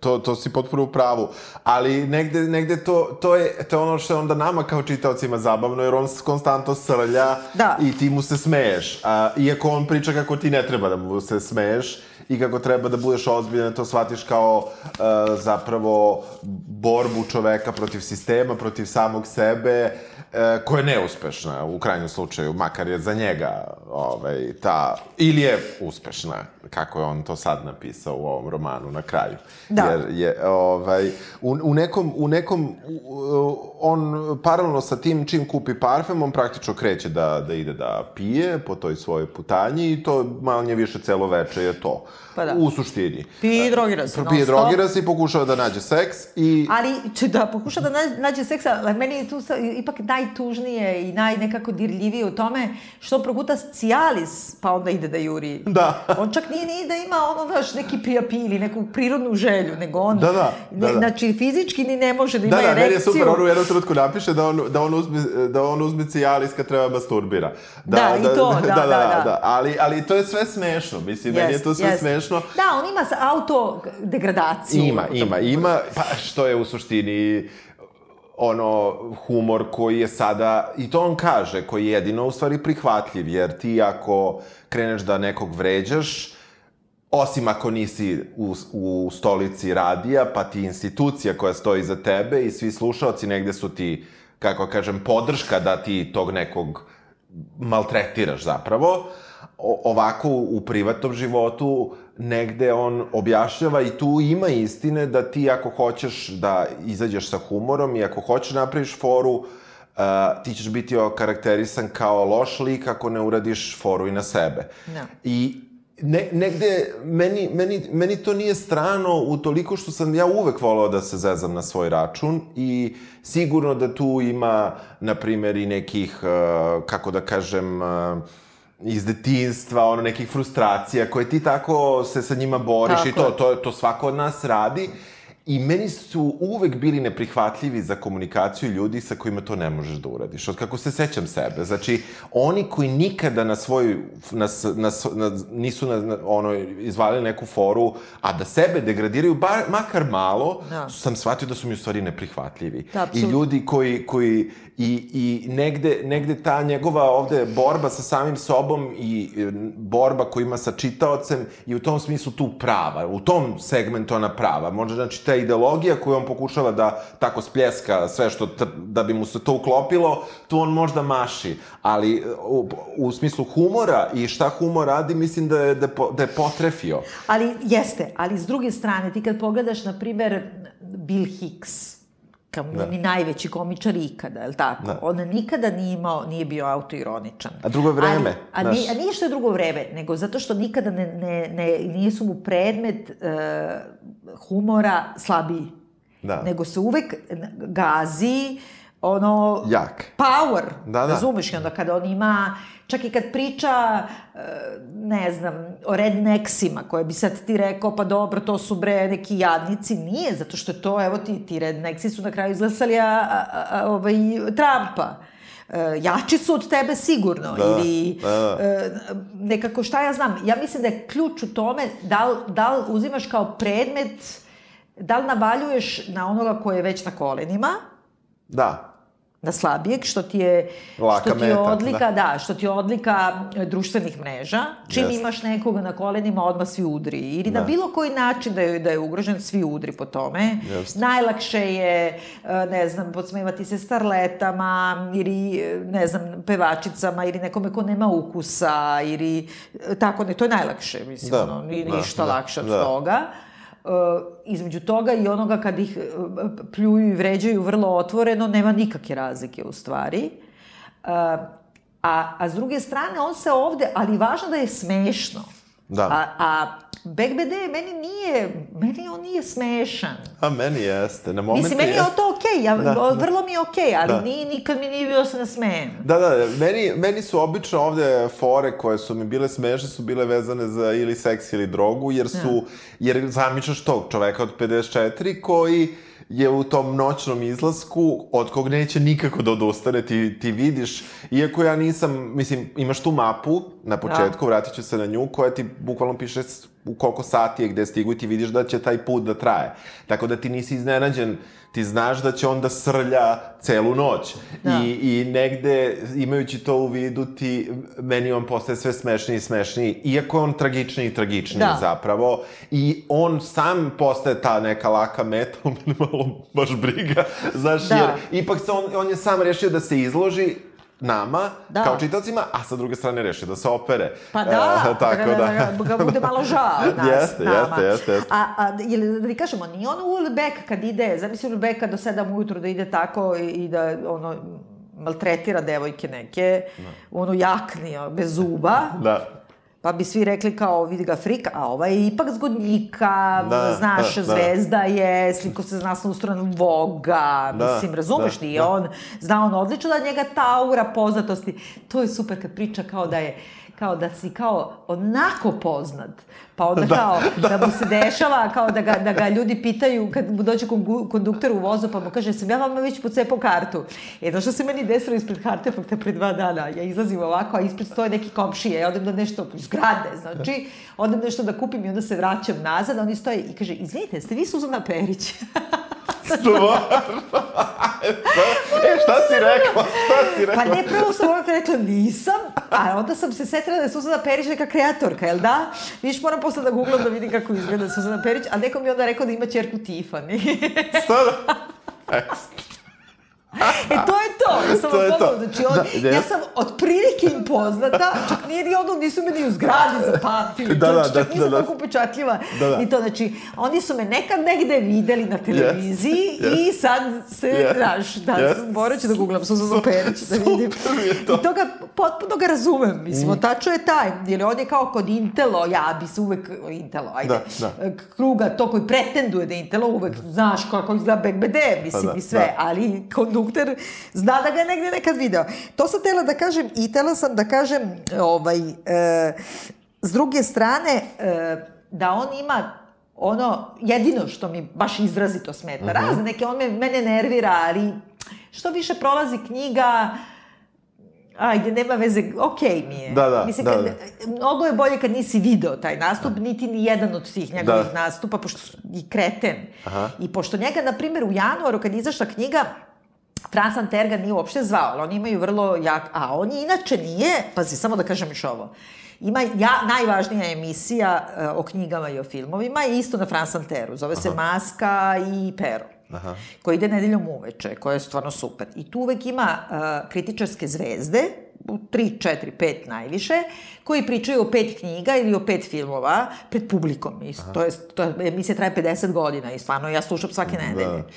to, to si potpuno u pravu. Ali negde, negde to, to, je, to je ono što je onda nama kao čitaocima zabavno, jer on konstantno srlja da. i ti mu se smeješ. A, iako on priča kako ti ne treba da mu se smeješ, i kako treba da budeš ozbiljan, to shvatiš kao uh, zapravo borbu čoveka protiv sistema, protiv samog sebe, uh, koja je neuspešna u krajnjem slučaju, makar je za njega ovaj, ta, ili je uspešna, kako je on to sad napisao u ovom romanu na kraju. Da. Jer je, ovaj, u, u nekom, u nekom, on paralelno sa tim čim kupi parfem, on praktično kreće da, da ide da pije po toj svojoj putanji i to manje više celo veče je to. Pa da. U suštini. Pije i drogira se. Pije i drogira se i pokušava da nađe seks i... Ali, če, da, pokuša da nađe seks, ali meni je tu ipak najtužnije i naj nekako dirljivije u tome što proguta Cialis, pa onda ide da juri. Da. On čak nije ni da ima ono, znaš, neki prijapi ili neku prirodnu želju, nego on... Da, da. da, da. Znači, fizički ni ne može da ima da, da, erekciju. Da, da, je super, on u jednom trenutku napiše da on, da on uzme, da on uzme Cialis kad treba masturbira. Da, da, da i to, da, da, da. da, da. da. Ali, ali to je sve smešno, mislim, yes, meni je to sve yes. smešno. Da, on ima autodegradaciju. Ima, ima, ima, pa što je u suštini ono humor koji je sada, i to on kaže, koji je jedino u stvari prihvatljiv, jer ti ako kreneš da nekog vređaš, osim ako nisi u, u stolici radija, pa ti institucija koja stoji za tebe i svi slušalci negde su ti, kako kažem, podrška da ti tog nekog maltretiraš zapravo, o, ovako u privatnom životu negde on objašnjava i tu ima istine da ti ako hoćeš da izađeš sa humorom i ako hoćeš da napraviš foru, uh, ti ćeš biti okarakterisan kao loš lik ako ne uradiš foru i na sebe. No. Da. I ne, negde, meni, meni, meni to nije strano u toliko što sam ja uvek volao da se zezam na svoj račun i sigurno da tu ima, na primer, i nekih, uh, kako da kažem, uh, iz detinstva, ono, nekih frustracija koje ti tako se sa njima boriš tako. i to, to, to svako od nas radi. I meni su uvek bili neprihvatljivi za komunikaciju ljudi sa kojima to ne možeš da uradiš. Od kako se sećam sebe. Znači, oni koji nikada na svoj, na, na, na, nisu na, na, ono, izvalili neku foru, a da sebe degradiraju, bar, makar malo, da. sam shvatio da su mi u stvari neprihvatljivi. Da, I ljudi koji, koji i, i negde, negde ta njegova ovde borba sa samim sobom i e, borba koju ima sa čitaocem i u tom smislu tu prava, u tom segmentu ona prava. Možda znači ta ideologija koju on pokušava da tako spljeska sve što, da bi mu se to uklopilo, tu on možda maši, ali e, u, u smislu humora i šta humor radi, mislim da je, da da je potrefio. Ali jeste, ali s druge strane, ti kad pogledaš, na primer, Bill Hicks, kao da. ni najveći komičar ikada, je li tako? Da. On nikada nije imao, nije bio autoironičan. A drugo je vreme. Ali, a, ni, a nije što je drugo vreme, nego zato što nikada ne, ne, ne, nisu mu predmet uh, humora slabiji. Da. Nego se uvek gazi ono... Jak. Power. Da, da. Razumeš? I onda kada on ima Čak i kad priča, e, ne znam, o redneksima, koje bi sad ti rekao, pa dobro, to su bre neki jadnici, nije, zato što to, evo ti, ti redneksi su na kraju izglasali a, a, a, ovaj, Trumpa. E, jači su od tebe sigurno da, ili da, da. E, nekako šta ja znam ja mislim da je ključ u tome da li, da li uzimaš kao predmet da li navaljuješ na onoga ko je već na kolenima da na slabijeg, što ti je, Laka što ti je odlika, da. da. što ti je odlika e, društvenih mreža. Čim yes. imaš nekoga na kolenima, odmah svi udri. Ili da. na bilo koji način da je, da je ugrožen, svi udri po tome. Yes. Najlakše je, e, ne znam, podsmevati se starletama, ili, e, ne znam, pevačicama, ili nekome ko nema ukusa, ili tako, ne, to je najlakše, mislim, da. ono, da, ništa da, lakše od da. toga. Uh, između toga i onoga kad ih uh, pljuju i vređaju vrlo otvoreno, nema nikakve razlike u stvari. Uh, a, a s druge strane, on se ovde, ali važno da je smešno. Da. A, a BD meni nije, meni on nije smešan. A meni jeste, na momente Mislim, meni je to okej, okay, ja, da, vrlo mi je okej, okay, ali da. nije, nikad mi nije bio se nasmejem. Da, da, meni, meni su obično ovde fore koje su mi bile smešne, su bile vezane za ili seks ili drogu, jer su, ja. jer zamišljaš tog čoveka od 54 koji je u tom noćnom izlasku, od kog neće nikako da odustane, ti, ti vidiš, iako ja nisam, mislim, imaš tu mapu na početku, da. vratit ću se na nju, koja ti bukvalno piše u koliko sati je gde stigu i ti vidiš da će taj put da traje. Tako da ti nisi iznenađen, ti znaš da će onda srlja celu noć. Da. I, I negde, imajući to u vidu, ti, meni on postaje sve smešniji i smešniji, iako je on tragičniji i tragičniji da. zapravo. I on sam postaje ta neka laka meta, on malo baš briga, znaš, da. jer ipak se on, on je sam rešio da se izloži nama, da. kao čitacima, a sa druge strane reši da se opere. Pa da, e, tako da, da, ga bude malo žao nas, jeste, nama. Jeste, jeste, jeste. A, a ili da ti kažemo, nije on Ulbek kad ide, zamisli Ulbeka do 7 ujutru da ide tako i, i da ono, maltretira devojke neke, da. ono jakni, bez zuba. da pa bi svi rekli kao, vidi ga frika, a ovaj je ipak zgodnjika, da, znaš, da, da. zvezda da. je, sliko se zna sa stranu Voga, da, mislim, razumeš, da, da. on, zna on odlično da njega ta aura poznatosti, to je super kad priča kao da je, kao da si kao onako poznat, pa onda da, kao da. da mu se dešava, kao da ga, da ga ljudi pitaju kad mu dođe konduktor u vozu, pa mu kaže, sam ja vama već pocepao kartu. E, no što se meni desilo ispred karte, pa te pre dva dana, ja izlazim ovako, a ispred stoje neki komšije, ja odem da nešto, zgrade, znači, odem nešto da kupim i onda se vraćam nazad, a oni stoje i kaže, izvinite, ste vi Suzana Perić? Stvarno? e, šta si rekla? Šta si rekla? Pa ne, prvo sam ovako rekla nisam, a onda sam se setila da je Suzana Perić neka kreatorka, jel da? Viš, moram posle da googlam da vidim kako izgleda Suzana Perić, a neko mi onda rekao da ima čerku Tiffany. Stvarno? E, to je to. Ja sam to je to. Znači, on, da, ja sam otprilike im poznata, čak nije ni ono, nisu me ni u zgradi zapamtili. Da, da, da, čak nisam da, da. tako upečatljiva. Da, da. I to, znači, oni su me nekad negde videli na televiziji yes, yes. i sad se, yes. znaš, da, yes. morat ću da googlam Suzanu Perić, da vidim. to. I to ga, potpuno ga razumem. Mislim, mm. tačno je taj, jer on je kao kod Intelo, ja bi se uvek, Intelo, ajde, da, da. kruga, to koji pretenduje da je Intelo, uvek, znaš, kako izgleda BBD, mislim, pa da, i sve, da. ali kod kondukter zna da ga je negde nekad video. To sam tela da kažem i tela sam da kažem ovaj, e, s druge strane e, da on ima ono, jedino što mi baš izrazito smeta, uh mhm. -huh. razne neke, on me, mene nervira, ali što više prolazi knjiga, ajde, nema veze, okej okay mi je. Da, da, Mislim, da, kad, da. Mnogo je bolje kad nisi video taj nastup, da. niti ni jedan od tih njegovih da. nastupa, pošto i kreten. Aha. I pošto njega, na primjer, u januaru, kad izašla knjiga, Franz Anter ga nije uopšte zvao, ali oni imaju vrlo jak... A on je inače nije, pazi, samo da kažem još ovo, ima ja, najvažnija emisija uh, o knjigama i o filmovima je isto na Franz Anteru. Zove Aha. se Maska i Pero. Aha. koji ide nedeljom uveče, koja je stvarno super. I tu uvek ima uh, kritičarske zvezde, u 3, 4, 5 najviše, koji pričaju o pet knjiga ili o pet filmova pred publikom. I, to je, to je, emisija traje 50 godina i stvarno ja slušam svake da. nedelje. Da.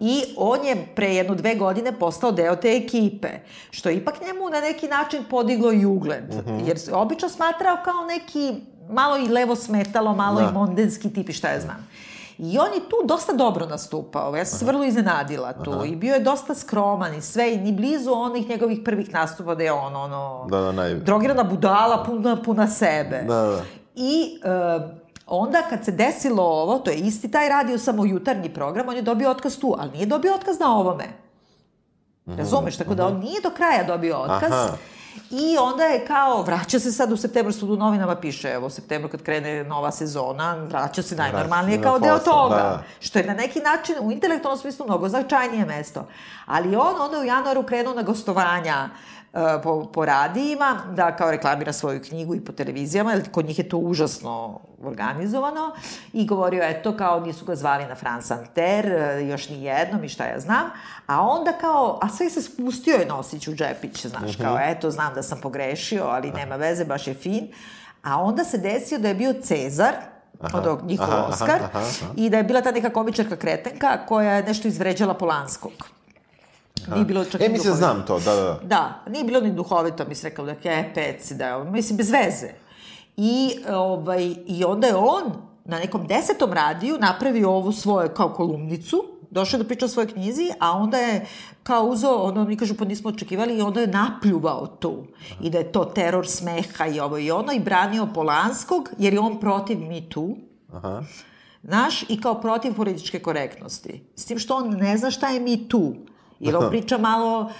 I on je pre jedno dve godine postao deo te ekipe, što je ipak njemu na neki način podiglo i ugled. Mhm. -huh. Jer se obično smatrao kao neki malo i levo smetalo, malo da. i mondenski tip i šta ja znam. I on je tu dosta dobro nastupao. Ja sam se vrlo iznenadila tu. Aha. I bio je dosta skroman i sve. I ni blizu onih njegovih prvih nastupa da je on, ono... Da, da, naj... Drogirana budala, puna, puna sebe. Da, da. I... Uh, onda kad se desilo ovo, to je isti taj radio samo jutarnji program, on je dobio otkaz tu, ali nije dobio otkaz na ovome. Mhm, Razumeš? Tako da on mhm. nije do kraja dobio otkaz. Aha. I onda je kao, vraća se sad u septembru, što u novinama piše, evo, u septembru kad krene nova sezona, vraća se najnormalnije kao deo toga. Da. Što je na neki način u intelektualnom smislu mnogo značajnije mesto. Ali on onda u januaru krenuo na gostovanja po, po radijima, da kao reklamira svoju knjigu i po televizijama, jer kod njih je to užasno organizovano, i govorio, eto, kao nisu ga zvali na France Anter, e, još ni jednom i šta ja znam, a onda kao, a sve se spustio je Nosić u Džepić, znaš, -huh. kao, mhm. eto, znam da sam pogrešio, ali nema veze, baš je fin, a onda se desio da je bio Cezar, Aha, od njihov aha, Oskar, aha, aha. i da je bila ta neka komičarka kretenka koja je nešto izvređala Polanskog. Nije bilo čak e, mislim, znam to, da, da. Da, nije bilo ni duhovito, mi se rekao da je pec, da je, mislim, bez veze. I, ovaj, I onda je on na nekom desetom radiju napravio ovu svoju kao kolumnicu, došao da priča o svojoj knjizi, a onda je kao uzao, ono mi kažu pa nismo očekivali i onda je napljuvao tu. I da je to teror smeha i ovo i ono i branio Polanskog jer je on protiv Me Too. Aha. Znaš, i kao protiv političke korektnosti. S tim što on ne zna šta je Me Too. Jer on priča malo,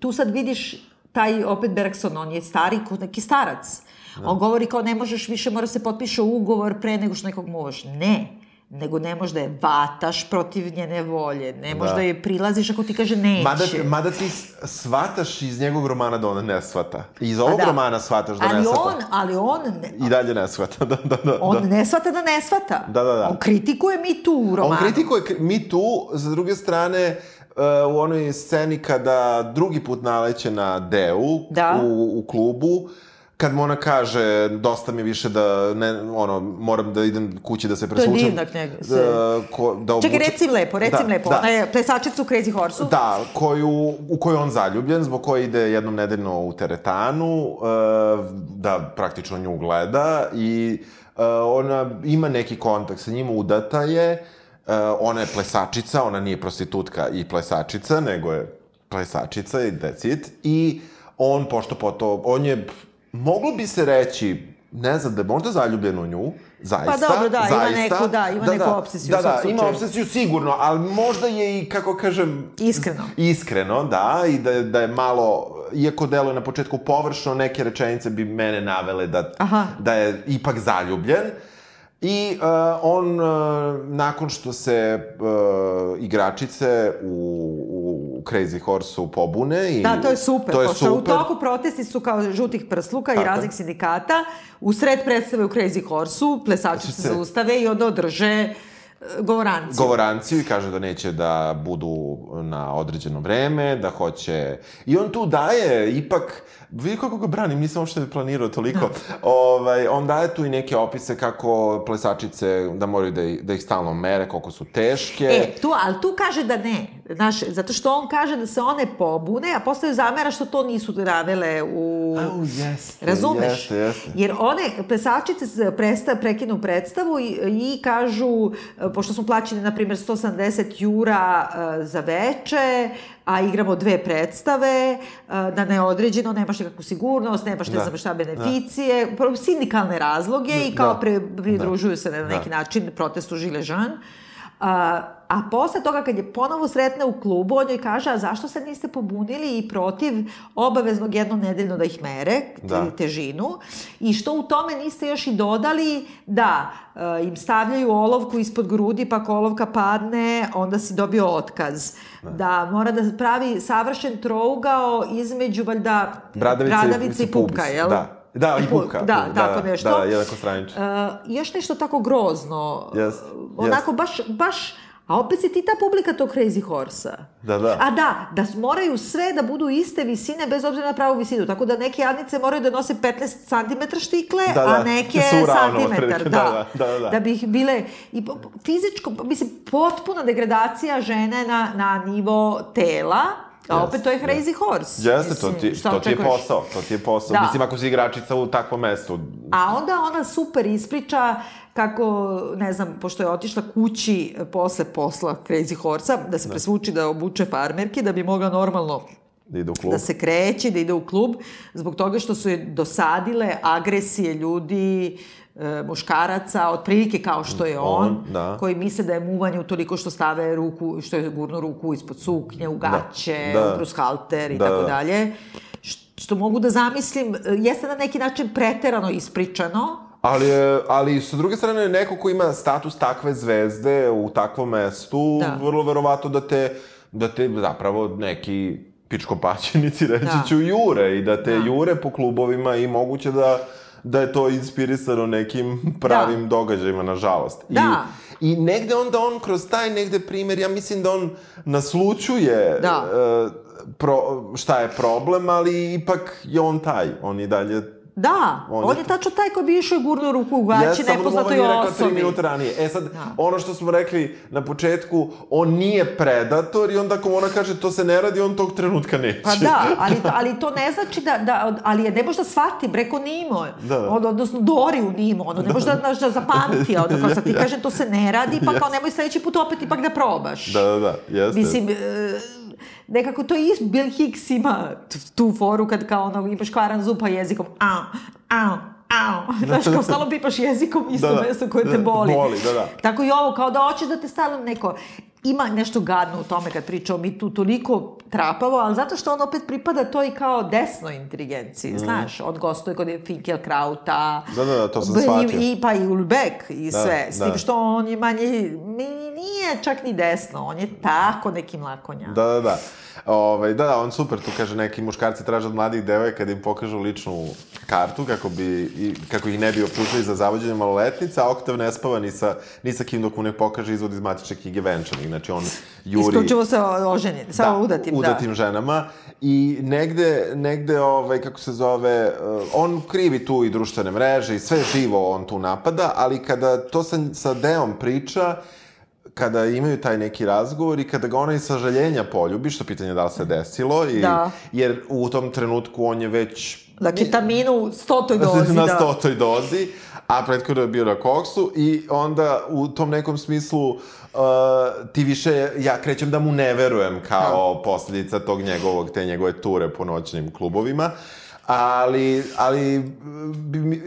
tu sad vidiš taj opet Bergson, on je stari, neki starac. Da. On govori kao ne možeš više, mora se potpiše ugovor pre nego što nekog možeš. Ne nego ne možda je vataš protiv njene volje, ne možda da. je prilaziš ako ti kaže neće. Mada, mada ti svataš iz njegovog romana da ona ne svata. Iz ovog da. romana svataš da ali ne svata. On, ali on... Ne, I dalje ne svata, da, da, da. On da. ne svata da ne svata. Da, da, da. On kritikuje mi tu u romanu. On kritikuje mi tu, za druge strane, Uh, u onoj sceni kada drugi put naleće na Deu da. u, u klubu, kad mu ona kaže, dosta mi više da, ne, ono, moram da idem kući da se presvučem. To je divna knjiga. Da, ko, da obučem. Čekaj, recim lepo, recim da, lepo. Da. Ona je plesačica u Crazy Horse-u. Da, koju, u koju on zaljubljen, zbog koje ide jednom nedeljno u teretanu, uh, da praktično nju gleda i uh, ona ima neki kontakt sa njim, udata je, uh, ona je plesačica, ona nije prostitutka i plesačica, nego je plesačica i decit, i on, pošto po to, on je moglo bi se reći, ne znam, da je možda zaljubljen u nju, zaista. Pa dobro, da, zaista, ima neku, da, ima da, neku da, obsesiju. Da, da, ima obsesiju sigurno, ali možda je i, kako kažem... Iskreno. Iskreno, da, i da, da je malo, iako deluje na početku površno, neke rečenice bi mene navele da, Aha. da je ipak zaljubljen. I uh, on, uh, nakon što se uh, igračice u, u Crazy Horse-u pobune... I, da, to je super. To je super. U toku protesti su kao žutih prsluka Tako. i raznih sindikata. U sred predstave u Crazy Horse-u plesačice se zaustave i onda održe govoranciju. Govoranciju i kaže da neće da budu na određeno vreme, da hoće... I on tu daje ipak vidi kako ga branim, nisam uopšte planirao toliko. Da. ovaj, on daje tu i neke opise kako plesačice, da moraju da, da ih stalno mere, koliko su teške. E, tu, ali tu kaže da ne. Znaš, zato što on kaže da se one pobune, a postaju zamera što to nisu navele u... Oh, jeste, Razumeš? Jeste, jeste. Jer one, plesačice presta, prekinu predstavu i, i kažu, pošto smo plaćeni, na primjer, 170 jura uh, za veče, a igramo dve predstave, na neodređeno, nemaš nekakvu sigurnost, nemaš ne da. znam šta beneficije, da. sindikalne razloge da. i kao da. pre, pridružuju da. se na neki da. način protestu Žile Žan. A, posle toga kad je ponovo sretne u klubu, on joj kaže, a zašto se niste pobunili i protiv obaveznog jedno nedeljno da ih mere, da. težinu, i što u tome niste još i dodali da e, im stavljaju olovku ispod grudi, pa ako olovka padne, onda si dobio otkaz. Da, da mora da pravi savršen trougao između, valjda, bradavice, bradavice i, pupka, jel? Da. Da, i pupka. Da, da, tako da, nešto. Da, jednako stranično. Uh, još nešto tako grozno. Yes, onako, yes. baš, baš A opet si ti ta publika tog Crazy Horse-a. Da, da. A da, da moraju sve da budu iste visine bez obzira na pravu visinu. Tako da neke jadnice moraju da nose 15 cm štikle, da, da. a neke santimetar. Da, da, da, da, da. Da bi ih bile... I fizičko, mislim, potpuna degradacija žene na, na nivo tela, A opet to je crazy horse. Jeste, to ti, to ti je posao, to ti je posao. Da. Mislim, ako si igračica u takvom mestu. A onda ona super ispriča kako, ne znam, pošto je otišla kući posle posla Crazy Horse-a, da se da. presvuči da obuče farmerke, da bi mogla normalno da ide u klub. Da se kreće, da ide u klub, zbog toga što su je dosadile agresije ljudi, e, muškaraca, otprilike kao što je on, on da. koji misle da je muvanje utoliko što stave ruku, što je gurno ruku ispod suknje, u da. gaće, da. u brushalter i da, tako da. dalje. Što mogu da zamislim, e, jeste na neki način preterano ispričano, Ali, ali sa druge strane, neko ko ima status takve zvezde u takvom mestu, da. vrlo verovato da te, da te zapravo neki pičkopaćenici, reći da. ću, jure i da te da. jure po klubovima i moguće da da je to inspirisano nekim pravim da. događajima, nažalost. Da. I, I negde onda on kroz taj negde primer, ja mislim da on naslučuje da. Uh, pro, šta je problem, ali ipak je on taj. On i dalje Da, on, on je, tačno taj koji bi išao i gurno ruku u gaći ja, nepoznatoj osobi. Ja, samo tri minuta ranije. E sad, da. ono što smo rekli na početku, on nije predator i onda ako ona kaže to se ne radi, on tog trenutka neće. Pa da, ali, ali to ne znači da, da ali je ne može da shvati, breko Nimo, da. On, odnosno Dori u Nimo, ono ne može da, da, da zapamti, ono kao sad ti kažem to se ne radi, pa kao nemoj sledeći put opet ipak da probaš. Da, da, da, jeste. Mislim, e, nekako to i Bill Hicks ima tu foru kad kao ono imaš kvaran zub pa jezikom a, a, a, znaš, kao stalno pipaš jezikom isto da, da, mesto koje te boli. Boli, da, da. Tako i ovo, kao da hoćeš da te stalno neko ima nešto gadno u tome kad pričamo mi tu toliko trapavo, ali zato što on opet pripada toj kao desnoj inteligenciji, mm. znaš, od gostuje kod Finkelkrauta. Da, da, da, to sam shvatio. I, pa i Ulbek i da, sve, s da. tim što on je manje, nije čak ni desno, on je tako neki mlakonja. Da, da, da. Ovaj, da, da, on super tu kaže, neki muškarci traže od mladih devojaka da im pokažu ličnu kartu kako, bi, i, kako ih ne bi optužili za zavođenje maloletnica, a Oktav ne spava ni sa, ni sa kim dok mu ne pokaže izvod iz matične knjige venčanih. Znači on juri... Isključivo sa oženjenim, sa da, udatim, da. udatim ženama. I negde, negde ovaj, kako se zove, uh, on krivi tu i društvene mreže i sve živo on tu napada, ali kada to sa, sa Deom priča, kada imaju taj neki razgovor i kada ga ona iz sažaljenja poljubi, što pitanje da li se desilo, i, da. jer u tom trenutku on je već... Na ketaminu stotoj dozi, na da. Na stotoj dozi, a prethodno je bio na koksu i onda u tom nekom smislu uh, ti više, ja krećem da mu ne verujem kao da. posledica tog njegovog, te njegove ture po noćnim klubovima. Ali, ali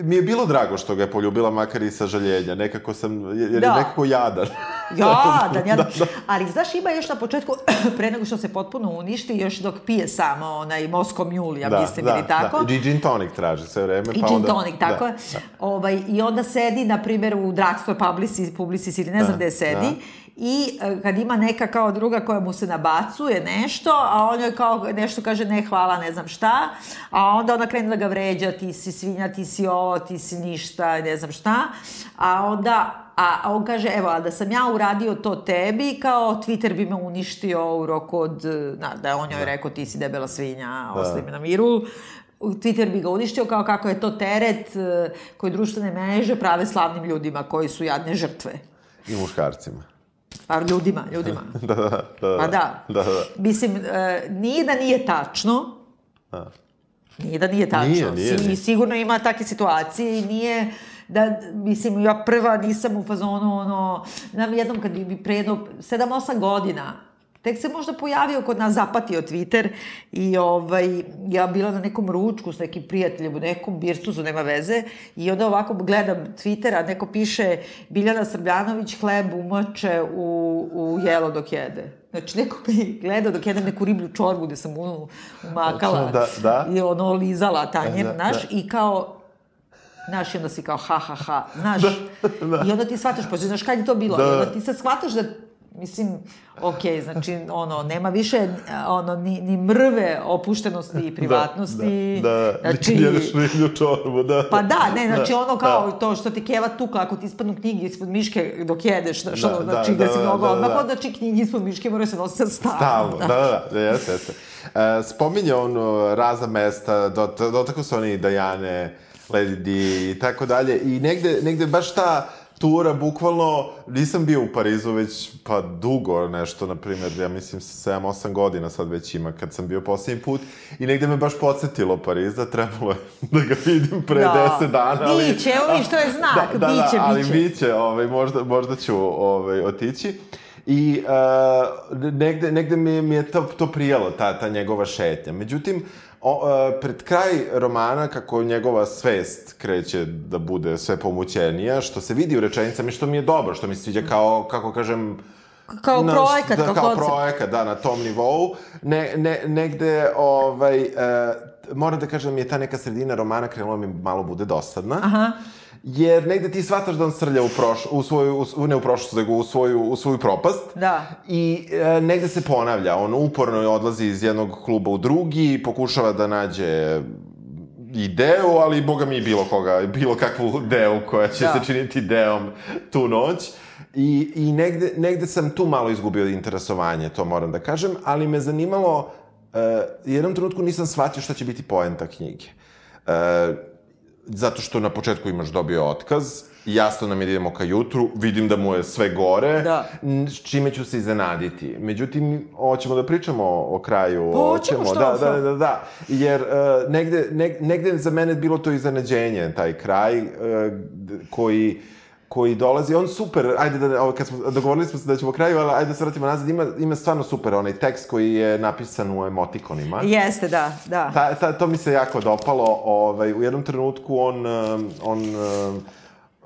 mi je bilo drago što ga je poljubila, makar i sažaljenja. Nekako sam, jer da. je nekako jadan. Jadan, jadan. Da, da. Ali znaš, ima još na početku, pre nego što se potpuno uništi, još dok pije samo onaj Mosko Mule, ja da, mislim, da, ili tako. Da, i gin tonic traži sve vreme. I pa gin onda, tonic, tako da, je. Da. Ovaj, I onda sedi, na primjer, u Drugstore Publicis, Publicis ili ne znam da, gde sedi, da i e, kad ima neka kao druga koja mu se nabacuje nešto, a on joj kao nešto kaže ne hvala, ne znam šta, a onda ona krene da ga vređa, ti si svinja, ti si ovo, ti si ništa, ne znam šta, a onda A on kaže, evo, a da sam ja uradio to tebi, kao Twitter bi me uništio u roku od, na, da on joj da. rekao ti si debela svinja, da. ostavi me na miru, Twitter bi ga uništio kao kako je to teret e, koji društvene mreže prave slavnim ljudima koji su jadne žrtve. I muškarcima. Pa ljudima, ljudima. da, da, da. Pa da. Da, da. Mislim, e, nije da nije tačno. Da. Nije da nije tačno. Nije, nije, nije. Sigurno ima takve situacije i nije da, mislim, ja prva nisam u fazonu, ono, nam jednom kad bi pre jedno 7-8 godina Tek se možda pojavio kod nas, zapatio Twitter i ovaj, ja bila na nekom ručku s nekim prijateljem u nekom bircuzu, nema veze, i onda ovako gledam Twitter, a neko piše Biljana Srbljanović hleb umače u, u jelo dok jede. Znači, neko mi gleda dok jedem neku riblju čorbu gde sam unu umakala da, da. i ono lizala tanjem, da, znaš, da. i kao Znaš, i onda si kao ha, ha, ha, znaš, da, da. i onda ti shvataš, pa znaš kad je to bilo, da. i onda ti sad shvataš da Mislim, ok, znači, ono, nema više, ono, ni, ni mrve opuštenosti i privatnosti. Da, da, da. znači, jedeš riblju čorbu, da. Pa da, ne, znači, ono kao da. to što ti keva tuka, ako ti ispadnu knjige ispod miške dok jedeš, znači, da, ono, znači, da, da, si mnogo da, odmah, da, da. znači, knjige ispod miške moraju se nositi stalno. Stalno, da, da, da, jeste, jeste. Uh, spominje on razna mesta, dot, dotakle su oni Dajane, Lady i tako dalje, i negde, negde baš ta tura, bukvalno, nisam bio u Parizu već, pa dugo nešto, na primjer, ja mislim 7-8 godina sad već ima, kad sam bio posljednji put, i negde me baš podsjetilo Pariza, trebalo je da ga vidim pre da. 10 dana, ali... Biće, evo što je znak, da, da, biće, da, ali biće. biće, ovaj, možda, možda ću ovaj, otići. I uh, negde, negde mi, mi je to, to prijalo, ta, ta njegova šetnja. Međutim, o, uh, pred kraj romana, kako njegova svest kreće da bude sve pomućenija, što se vidi u rečenicama i što mi je dobro, što mi se sviđa kao, kako kažem, kao na, projekat, da, kao, kao projekat, da, na tom nivou. Ne, ne, negde, ovaj, uh, moram da kažem, je ta neka sredina romana krenula mi malo bude dosadna. Aha jer negde ti shvataš da on srlja u, proš, u svoju, u, ne u prošlost, nego u svoju, u svoju propast. Da. I e, negde se ponavlja. On uporno odlazi iz jednog kluba u drugi, pokušava da nađe ideu, ali boga mi bilo koga, bilo kakvu deu koja će da. se činiti deom tu noć. I, i negde, negde sam tu malo izgubio interesovanje, to moram da kažem, ali me zanimalo, uh, jednom trenutku nisam shvatio šta će biti poenta knjige. Uh, zato što na početku imaš dobio otkaz, jasno nam je da idemo ka jutru, vidim da mu je sve gore, da. čime ću se iznenaditi. Međutim, hoćemo da pričamo o kraju. Pa hoćemo, što? Da, da, da, da. Jer uh, negde, ne, negde za mene bilo to iznenađenje, taj kraj, uh, koji koji dolazi, on super, ajde da, ovo, kad smo, dogovorili smo se da ćemo kraju, ali ajde da se vratimo nazad, ima, ima stvarno super onaj tekst koji je napisan u emotikonima. Jeste, da, da. Ta, ta, to mi se jako dopalo, ovaj, u jednom trenutku on, um, on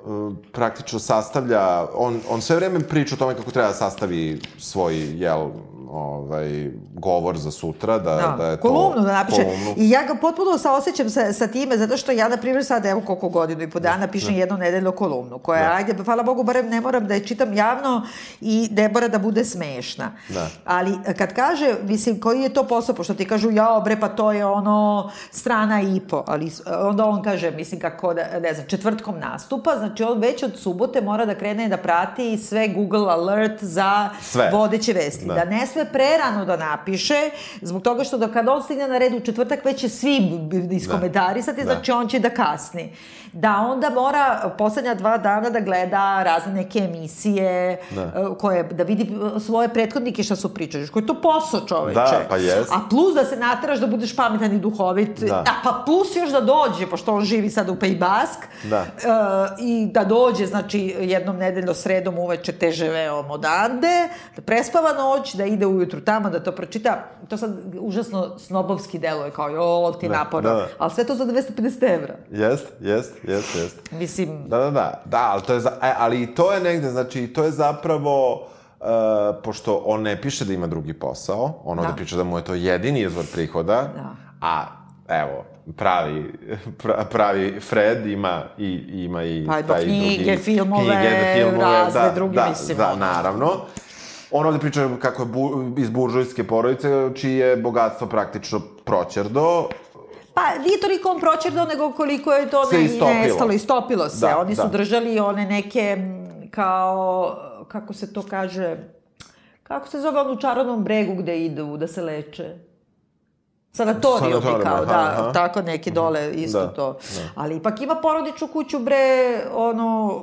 um, praktično sastavlja, on, on sve vreme priča o tome kako treba da sastavi svoj, jel, ovaj, govor za sutra, da, da, da je kolumnu to... da napiše. Kolumnu. I ja ga potpuno saosećam sa, sa time, zato što ja, na primjer, sad, evo koliko godinu i po dana pišem da. jednu nedeljnu kolumnu, koja, da. ajde, hvala Bogu, barem ne moram da je čitam javno i ne mora da bude smešna. Da. Ali kad kaže, mislim, koji je to posao, pošto ti kažu, ja, bre, pa to je ono strana i po, ali onda on kaže, mislim, kako da, ne znam, četvrtkom nastupa, znači on već od subote mora da krene da prati sve Google alert za sve. vodeće vesti. Da. da ne sve prerano da napiše, zbog toga što da kad on stigne na red u četvrtak, već će svi iskomentarisati, da. znači on će da kasni da onda mora poslednja dva dana da gleda razne neke emisije, da. E, koje, da vidi svoje prethodnike šta su pričali. Koji je to posao, čoveče. Da, pa jes. A plus da se nateraš da budeš pametan i duhovit. Da. A pa plus još da dođe, pošto on živi sad u Pejbask. Da. Uh, I da dođe, znači, jednom nedeljno sredom uveče TŽV odande, da prespava noć, da ide ujutru tamo, da to pročita. To sad užasno snobovski deluje, kao, jo, ti da, naporno. Da, da. Ali sve to za 250 evra. Jest, jest jeste, jeste. Mislim... Da, da, da, da, ali to je, za, e, ali to je negde, znači, to je zapravo, uh, pošto on ne piše da ima drugi posao, on da. ovde priča da mu je to jedini izvor prihoda, da. a, evo, pravi, pravi Fred ima i ima i pa, taj knjige, drugi, filmove, knjige, filmove, razne da, druge, da, mislim. Da, naravno. On ovde priča kako je bu, iz buržujske porodice, čije je bogatstvo praktično proćerdo, Pa, nije toliko on proćerdao, nego koliko je to ne, istopilo. nestalo, istopilo se. Da, Oni su da. držali one neke, kao, kako se to kaže, kako se zove ono u čarovnom bregu gde idu da se leče? Sanatorijum bi kao, da, aha. tako neki dole isto da, to. Da. Ali ipak ima porodičnu kuću, bre, ono,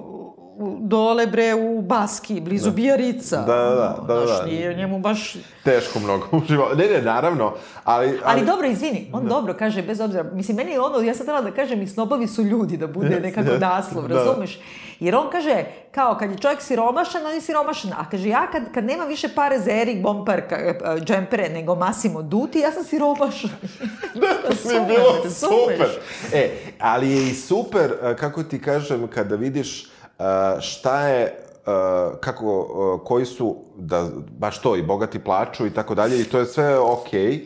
dole bre u Baski, blizu da. Bijarica. Da, da, da. da, da, da. nije njemu baš... Teško mnogo uživa. Ne, ne, naravno, ali... Ali, ali dobro, izvini, on da. dobro kaže, bez obzira. Mislim, meni je ono, ja sam trebala da kažem, i snobovi su ljudi, da bude nekako naslov, da. razumeš? Jer on kaže, kao, kad je čovjek siromašan, on je siromašan. A kaže, ja kad, kad nema više pare za Erik Bomper džempere nego Massimo Dutti, ja sam siromašan. da, to mi je bilo super. E, ali je i super, kako ti kažem, kada vidiš šta je kako, koji su, da baš to, i bogati plaču i tako dalje, i to je sve okej, okay.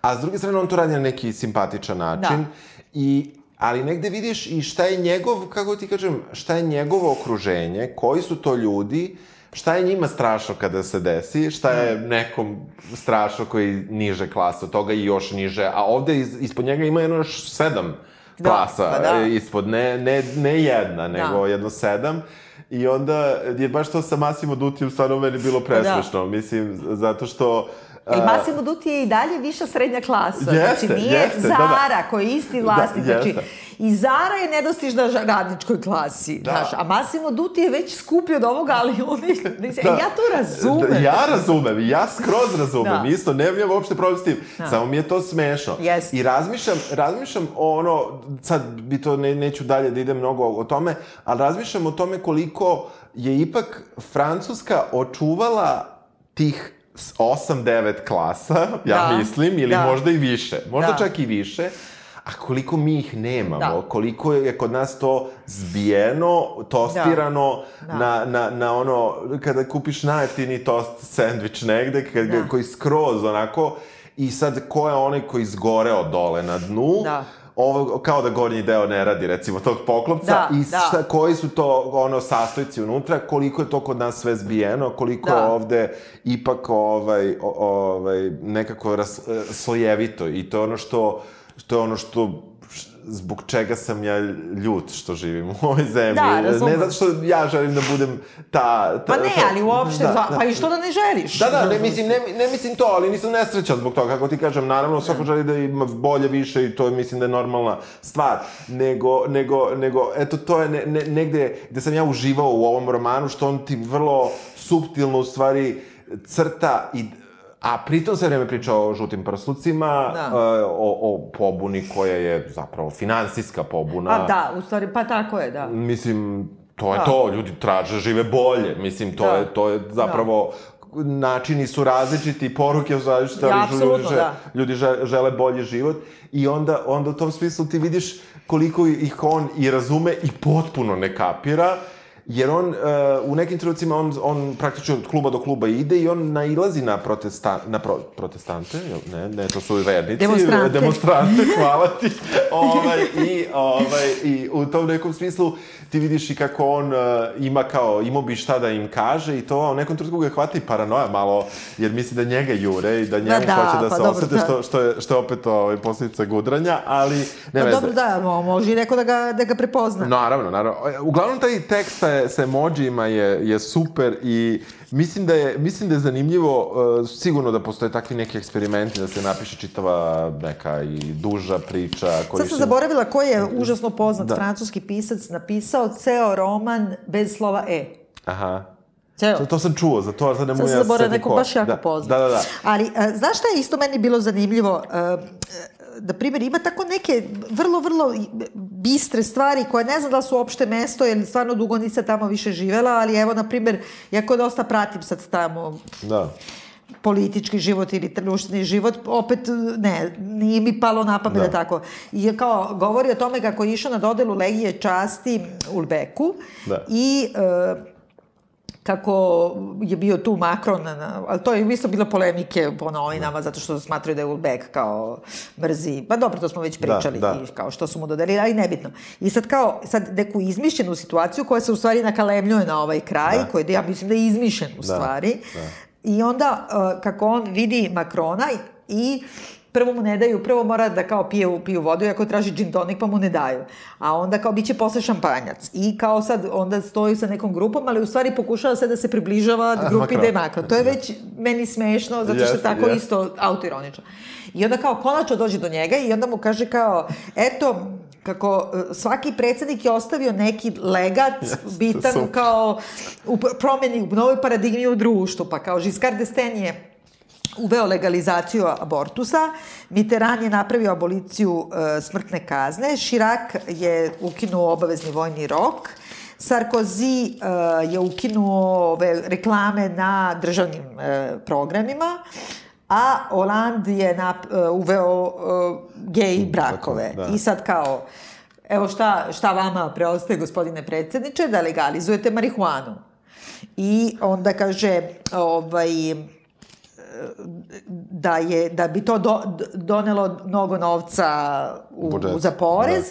a s druge strane on to radi na neki simpatičan način, da. i ali negde vidiš i šta je njegov, kako ti kažem, šta je njegovo okruženje, koji su to ljudi, šta je njima strašno kada se desi, šta je da. nekom strašno koji niže klasa od toga i još niže, a ovde iz, ispod njega ima jedno još sedam da, klasa pa da. ispod, ne, ne, ne jedna, nego da. jedno sedam. I onda je baš to sa Massimo Dutijom stvarno meni bilo pa da. presmešno. Da. Mislim, zato što E, Massimo Dutti je i dalje viša srednja klasa. Jeste, znači, nije jeste, Zara, da, da. koji je isti vlasnik. Da, znači, I Zara je nedostižna radničkoj klasi. Da. Znaš, a Massimo Dutti je već skuplji od ovoga, ali on je... Da. ja to razumem. Da, ja razumem, ja skroz razumem. Da. Isto, nemam uopšte problem s tim. Da. Samo mi je to smešno. Jest. I razmišljam, razmišljam o ono, sad bi to ne, neću dalje da idem mnogo o tome, ali razmišljam o tome koliko je ipak Francuska očuvala tih 8-9 klasa, ja da. mislim, ili da. možda i više. Možda da. čak i više. A koliko mi ih nemamo, da. koliko je kod nas to zbijeno, tostirano da. Da. Na, na, na ono, kada kupiš najeftini tost sandvič negde, kad, da. koji skroz onako, i sad ko je onaj koji izgoreo dole na dnu, da ovo, kao da gornji deo ne radi, recimo, tog poklopca da, i da. šta, koji su to, ono, sastojci unutra, koliko je to kod nas sve zbijeno, koliko da. ovde ipak, ovaj, ovaj, nekako ras, slojevito i to je ono što, što je ono što zbog čega sam ja ljut što živim u ovoj zemlji. Da, razumem. Ne zato što ja želim da budem ta... ta pa ne, ali uopšte, da, da. pa i što da ne želiš? Da, da, ne mislim, ne, ne mislim to, ali nisam nesrećan zbog toga, kako ti kažem, naravno svako želi da ima bolje, više i to je, mislim da je normalna stvar, nego, nego, nego eto, to je ne, ne, negde gde sam ja uživao u ovom romanu, što on ti vrlo subtilno u stvari crta i A pritom se vreme priča o žutim prslucima, da. E, o, o pobuni koja je zapravo finansijska pobuna. A da, u stvari, pa tako je, da. Mislim, to je da. to, ljudi traže, žive bolje. Mislim, to, da. je, to je zapravo... Da načini su različiti, poruke su različite, ali ja, ljudi, žele, da. ljudi žele bolji život. I onda, onda u tom smislu ti vidiš koliko ih on i razume i potpuno ne kapira jer on uh, u nekim trenucima on, on praktično od kluba do kluba ide i on nailazi na, protesta, na pro, protestante, ne, ne, to su vernici. Demonstrante. Demonstrante, hvala ti. ovaj, i, ovaj, I u tom nekom smislu ti vidiš i kako on uh, ima kao, imao bi šta da im kaže i to, u nekom trenutku ga hvata i paranoja malo, jer misli da njega jure i da njemu da, da, hoće da pa se dobro, osete, da. što, što, je, što je opet ovaj, posljedica gudranja, ali ne pa dobro, da, može i neko da ga, da ga prepozna. Naravno, naravno. Uglavnom, taj tekst sa, sa emojima je, je super i mislim da je, mislim da je zanimljivo, uh, sigurno da postoje takvi neki eksperimenti, da se napiše čitava neka i duža priča. Sad sam zaboravila ko je užasno poznat da. francuski pisac napisao ceo roman bez slova E. Aha. Ceo. To, to sam čuo, za to, sad ne mogu ja zaboravila neko baš jako da. poznat. Da, da, da. Ali, uh, znaš šta je isto meni bilo zanimljivo? Uh, da primjer, ima tako neke vrlo, vrlo bistre stvari koje ne znam da su uopšte mesto, jer stvarno dugo nisam tamo više živela, ali evo, na primjer, jako dosta pratim sad tamo da politički život ili društveni život, opet ne, nije mi palo na pamet da. da tako. I kao, govori o tome kako je išao na dodelu Legije časti Ulbeku da. i e, kako je bio tu Macron, na, ali to je isto bilo polemike po novinama, zato što smatraju da je Ulbeck kao mrzi. Pa dobro, to smo već da, pričali, da, da. i kao što su mu dodelili, ali nebitno. I sad kao, sad neku izmišljenu situaciju koja se u stvari nakalemljuje na ovaj kraj, da. koji ja mislim da je izmišljen u da, stvari. Da. I onda, uh, kako on vidi Macrona i prvo mu ne daju, prvo mora da kao pije, piju vodu, iako traži gin tonic, pa mu ne daju. A onda kao biće posle šampanjac. I kao sad, onda stoji sa nekom grupom, ali u stvari pokušava se da se približava grupi gde je makro. To je već meni smešno, zato što je tako yes. isto autoironično. I onda kao konačno dođe do njega i onda mu kaže kao, eto, kako e, svaki predsednik je ostavio neki legat yes, bitan kao u promeni, u novoj paradigmi u društvu, pa kao Giscard d'Estaing je uveo legalizaciju abortusa, Mitterrand je napravio aboliciju e, smrtne kazne, Širak je ukinuo obavezni vojni rok, Sarkozy e, je ukinuo ove reklame na državnim e, programima, a Hollande je nap, e, uveo e, gej brakove. Da. I sad kao, evo šta, šta vama preostaje, gospodine predsedniče, da legalizujete marihuanu. I onda kaže, ovaj, da, je, da bi to do, donelo mnogo novca u, Budžet. za porez,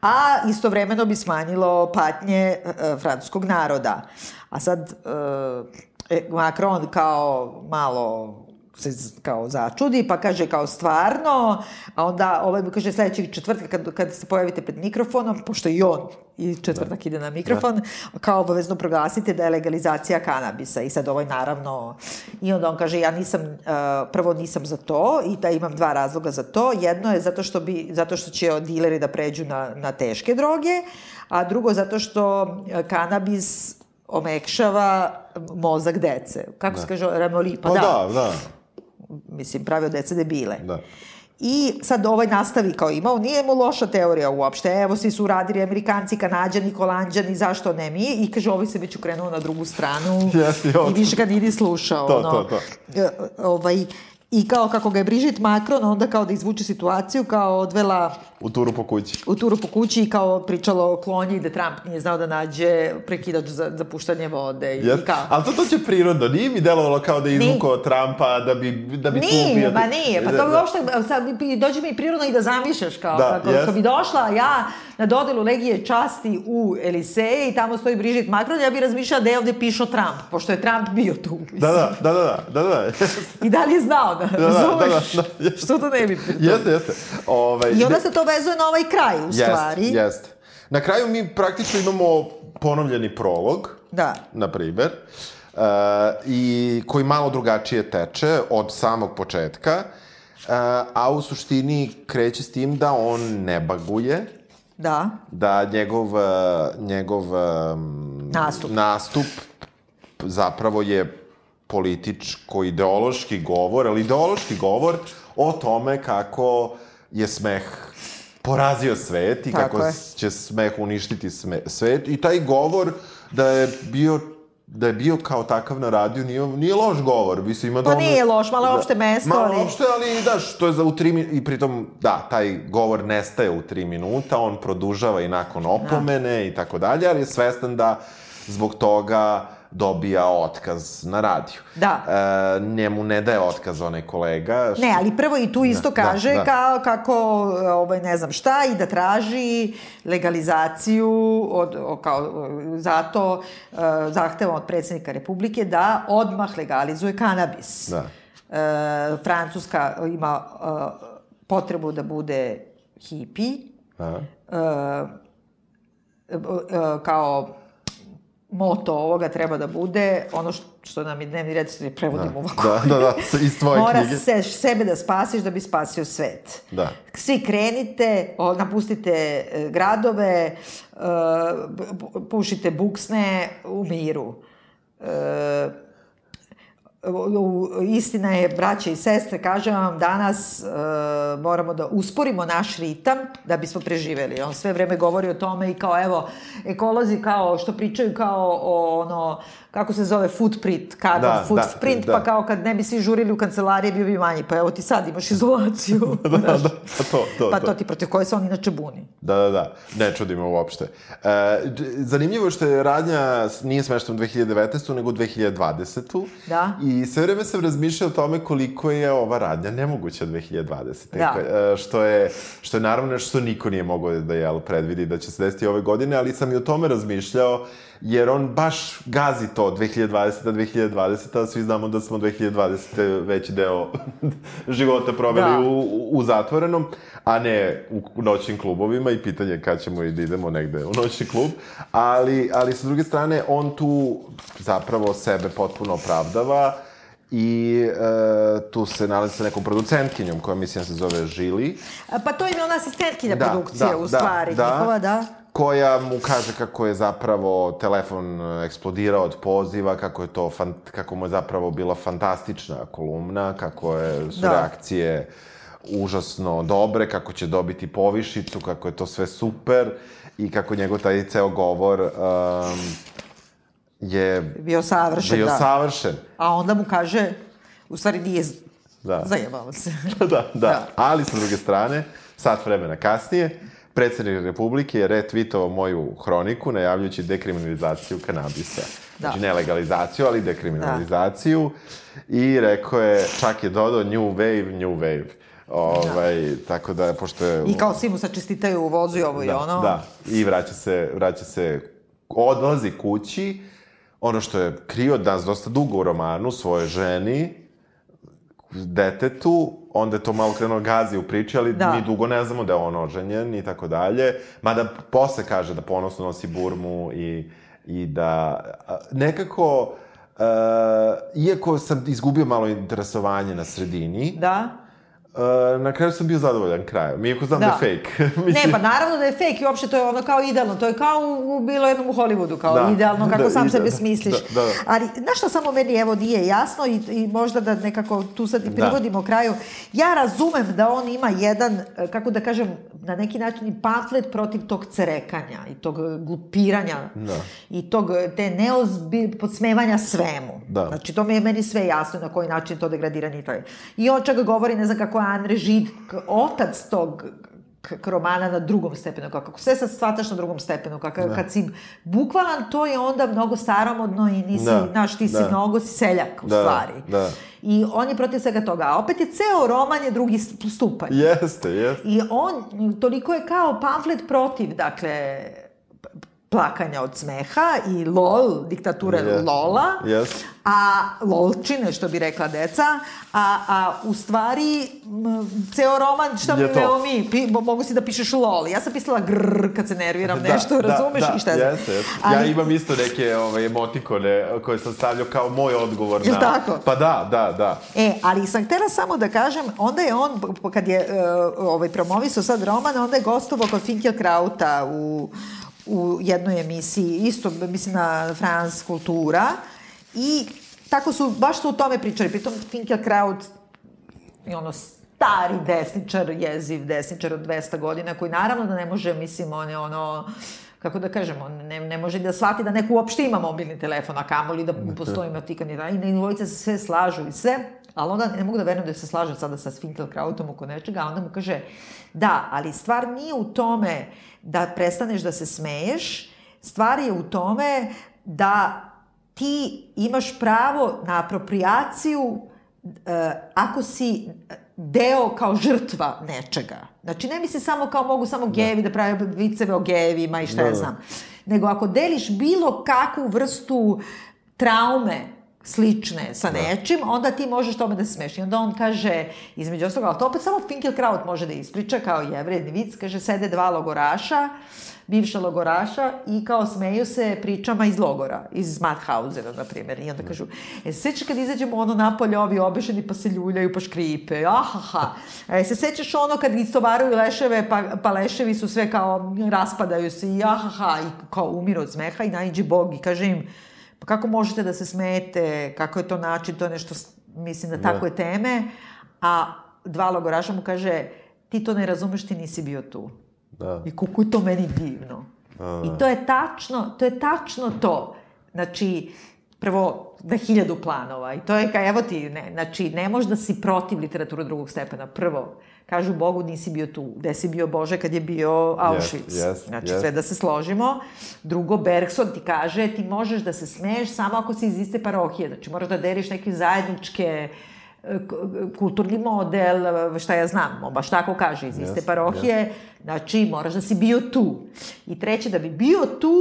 da. a istovremeno bi smanjilo patnje uh, francuskog naroda. A sad uh, Macron kao malo se kao začudi, pa kaže kao stvarno, a onda ovaj mi kaže sledećeg četvrtka kad, kad se pojavite pred mikrofonom, pošto i on i četvrtak da. ide na mikrofon, da. kao obavezno proglasite da je legalizacija kanabisa i sad ovaj naravno, i onda on kaže ja nisam, uh, prvo nisam za to i da imam dva razloga za to, jedno je zato što, bi, zato što će dileri da pređu na, na teške droge, a drugo zato što kanabis omekšava mozak dece. Kako da. se kaže, remoli? Pa, pa da. da, da mislim, pravio deca debile. Da. I sad ovaj nastavi kao imao, nije mu loša teorija uopšte, evo svi su uradili Amerikanci, Kanadjani, Holandjani, zašto ne mi? I kaže, ovaj se već ukrenuo na drugu stranu Jesi, i više ga nije slušao. To, ono, to, to. E, ovaj, I kao kako ga je Brigitte Macron onda kao da izvuče situaciju kao odvela u turu po kući. U turu po kući i kao pričalo o klonji da Trump nije znao da nađe prekidač za, za puštanje vode. I, yes. i kao. Ali to to će prirodno. Nije mi delovalo kao da je izvukao Trumpa da bi, da bi nije, tu bio... Ma nije. Pa to bi uopšte, sad, dođe mi prirodno i da zamišljaš kao, da, kako, yes. bi došla ja na dodelu legije časti u Eliseje i tamo stoji Brigitte Macron, ja bih razmišljala da je ovde pišao Trump, pošto je Trump bio tu. Da, da, da, da, da, da. I da li je znao da, da, da, da, da, Što to ne bi Jeste, jeste. Ovaj, I onda se to vezuje na ovaj kraj, u jest, stvari. Jeste. Na kraju mi praktično imamo ponovljeni prolog. Da. Na primer. Uh, i koji malo drugačije teče od samog početka, uh, a u suštini kreće s tim da on ne baguje, Da. Da njegov, uh, njegov um, nastup. nastup zapravo je političko ideološki govor, ali ideološki govor o tome kako je smeh porazio svet i Tako kako je. će smeh uništiti sme, svet. I taj govor da je bio da je bio kao takav na radiju, nije, nije loš govor. Mislim, ima pa dobro... nije loš, malo da, opšte mesto, malo ali... Opšte, ali da, što je za u tri minuta, i pritom, da, taj govor nestaje u tri minuta, on produžava i nakon opomene da. i tako dalje, ali je svestan da zbog toga dobija otkaz na radiju. Da. E, njemu ne daje otkaz onaj kolega. Što... Ne, ali prvo i tu isto da, da kaže da, da. kao kako, ovaj, ne znam šta, i da traži legalizaciju od, kao, zato e, zahteva od predsednika Republike da odmah legalizuje kanabis. Da. E, Francuska ima e, potrebu da bude hipi. Da. E, e, kao moto ovoga treba da bude ono što nam je dnevni red što prevodimo da, ovako. Da, da, da, iz tvoje Mora knjige. se, sebe da spasiš da bi spasio svet. Da. Svi krenite, napustite e, gradove, e, pušite buksne u miru. E, istina je, braće i sestre, kažem vam, danas e, moramo da usporimo naš ritam da bismo preživeli. On sve vreme govori o tome i kao, evo, ekolozi kao, što pričaju kao o, ono, kako se zove, footprint, carbon da, footprint, da, pa da. kao kad ne bi svi žurili u kancelarije, bio bi manji. Pa evo ti sad imaš izolaciju. da, da, da, pa to, to. Pa to ti protiv koje se on inače buni. Da, da, da, ne čudimo uopšte. E, zanimljivo je što je radnja nije smeštena u 2019. nego u 2020. Da. I sve vreme sam razmišljao o tome koliko je ova radnja nemoguća 2020. Da. E, što je, što je naravno nešto što niko nije mogao da jel, predvidi da će se desiti ove godine, ali sam i o tome razmišljao jer on baš gazi to 2020. 2020. a svi znamo da smo 2020. veći deo života proveli da. u, u zatvorenom, a ne u noćnim klubovima i pitanje kad ćemo i da idemo negde u noćni klub, ali, ali sa druge strane on tu zapravo sebe potpuno opravdava i e, tu se nalazi sa nekom producentkinjom koja mislim da se zove Žili. Pa to je ona asistentkinja da, produkcije da, u stvari, da, njihova, da koja mu kaže kako je zapravo telefon eksplodirao od poziva, kako je to kako mu je zapravo bila fantastična kolumna, kako je su da. reakcije užasno dobre, kako će dobiti povišicu, kako je to sve super i kako njegov taj ceo govor um, je bio savršen, bio da. savršen. A onda mu kaže, u stvari nije da. zajebao se. da, da, da. Ali sa druge strane, sat vremena kasnije, predsednik Republike je retvitovao moju hroniku najavljujući dekriminalizaciju kanabisa. Da. Znači, ne legalizaciju, ali dekriminalizaciju. Da. I rekao je, čak je dodao new wave, new wave. Ovaj, da. tako da, pošto je... I kao svi mu sačestitaju u vozu i ovo da, i ono. Da, i vraća se, vraća se, odlazi kući, ono što je krio danas dosta dugo u romanu, svoje ženi, detetu, onda je to malo krenuo gazi u priči, ali da. mi dugo ne znamo da je on oženjen i tako dalje. Mada posle kaže da ponosno nosi burmu i, i da nekako, uh, iako sam izgubio malo interesovanje na sredini, da Uh, na kraju sam bio zadovoljan krajem, iako znam da, da je fake. Mislim... Ne, pa naravno da je fake i uopšte to je ono kao idealno. To je kao u, bilo jednom u Hollywoodu, kao da, idealno kako da, sam ide, sebe smisliš. Da, da, da. Ali, znaš što samo meni evo nije jasno i, i možda da nekako tu sad i da. privodimo da. kraju. Ja razumem da on ima jedan, kako da kažem, na neki način i pamflet protiv tog cerekanja i tog glupiranja da. i tog te neozbi, podsmevanja svemu. Da. Znači, to mi je meni sve jasno na koji način to degradiranje i to je. I on čak govori, ne znam kako Andre Žid, otac tog romana na drugom stepenu, kako sve sad shvataš na drugom stepenu, kako, da. kad si bukvalan, to je onda mnogo staromodno i nisi, da. znaš, ti si da. mnogo seljak u da. stvari. Da. I on je protiv svega toga. A opet je ceo roman je drugi stupanj. Jeste, jeste. I on, toliko je kao pamflet protiv, dakle, plakanja od smeha i lol, diktature yeah. lola, yes. a lolčine, što bi rekla deca, a, a u stvari m, ceo roman, šta mi evo mi, pi, mogu si da pišeš lol. Ja sam pisala grrr kad se nerviram da, nešto, da, razumeš da, i šta je. Jeste, jeste. Ali, ja imam isto neke ovaj, emotikone koje sam stavljao kao moj odgovor na... tako? Pa da, da, da. E, ali sam htela samo da kažem, onda je on, kad je uh, ovaj, promovisao sad roman, onda je gostovao kod Finkelkrauta u u jednoj emisiji, isto, mislim, na France Kultura, i tako su, baš su o tome pričali. Pritom Finkelkraut i ono stari desničar, jeziv desničar od 200 godina, koji naravno da ne može, mislim, on je ono, kako da kažemo, ne, ne može da shvati da neko uopšte ima mobilni telefon, a kamoli da postoji motika i na dvojice se sve slažu i sve, ali onda ne mogu da verujem da se slaže sada sa Finkelkrautom oko nečega, a onda mu kaže, da, ali stvar nije u tome da prestaneš da se smeješ, stvar je u tome da ti imaš pravo na apropriaciju uh, ako si deo kao žrtva nečega. Znači, ne misli samo kao mogu samo da. gejevi da prave viceve o gejevima i šta da. ja znam. Nego ako deliš bilo kakvu vrstu traume slične sa da. nečim, onda ti možeš tome da se smeš. I onda on kaže, između ostalog, ali to opet samo Finkelkraut može da ispriča, kao jevredni vic, kaže, sede dva logoraša, bivša logoraša i kao smeju se pričama iz logora, iz Mathausena, na primjer. I onda kažu, e, se sećaš kad izađemo ono napolje, ovi obešeni pa se ljuljaju pa škripe, ahaha. E, se sećaš ono kad istovaruju leševe, pa, pa leševi su sve kao, raspadaju se i ahaha, i kao umiru od smeha i najđe Bog i kaže im, pa kako možete da se smete, kako je to način, to je nešto, mislim da, da. tako je teme, a dva logoraša mu kaže, ti to ne razumeš, ti nisi bio tu. Da. I kako je to meni divno. Da, I to je tačno, to je tačno to. Znači, prvo, da hiljadu planova. I to je kao, evo ti, ne, znači, ne možeš da si protiv literature drugog stepena. Prvo, kažu Bogu nisi bio tu. Gde si bio Bože kad je bio Auschwitz? Yes, yes, znači, yes. sve da se složimo. Drugo, Bergson ti kaže ti možeš da se smeješ samo ako si iz iste parohije. Znači, moraš da deliš neke zajedničke e, kulturni model, šta ja znam, on baš tako kaže, iz iste yes, parohije, yes. znači moraš da si bio tu. I treće, da bi bio tu,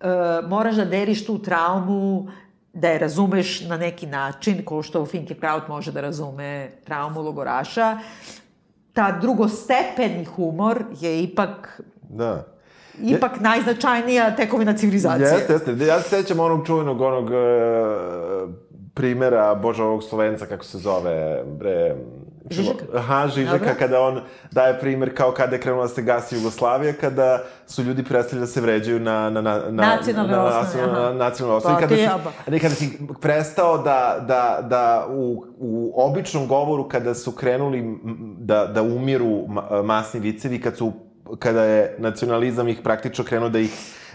uh, moraš da deliš tu traumu, da je razumeš na neki način, ko što Finkelkraut može da razume traumu logoraša, ta drugostepeni humor je ipak... Da. Ipak je, najznačajnija tekovina civilizacije. Jeste, jeste. Ja se sećam onog čuvenog, onog e, primera, ovog Slovenca, kako se zove, bre... Žižeka. Aha, Žižeka, Dobro. kada on daje primer kao kada je krenula da se gasi Jugoslavija, kada su ljudi prestali da se vređaju na, na, na, na nacionalne na, osnovi. Na, nacionalne osnovi. Pa, kada, si, kada si prestao da, da, da u, u običnom govoru, kada su krenuli da, da umiru masni vicevi, kad su kada je nacionalizam ih praktično krenuo da ih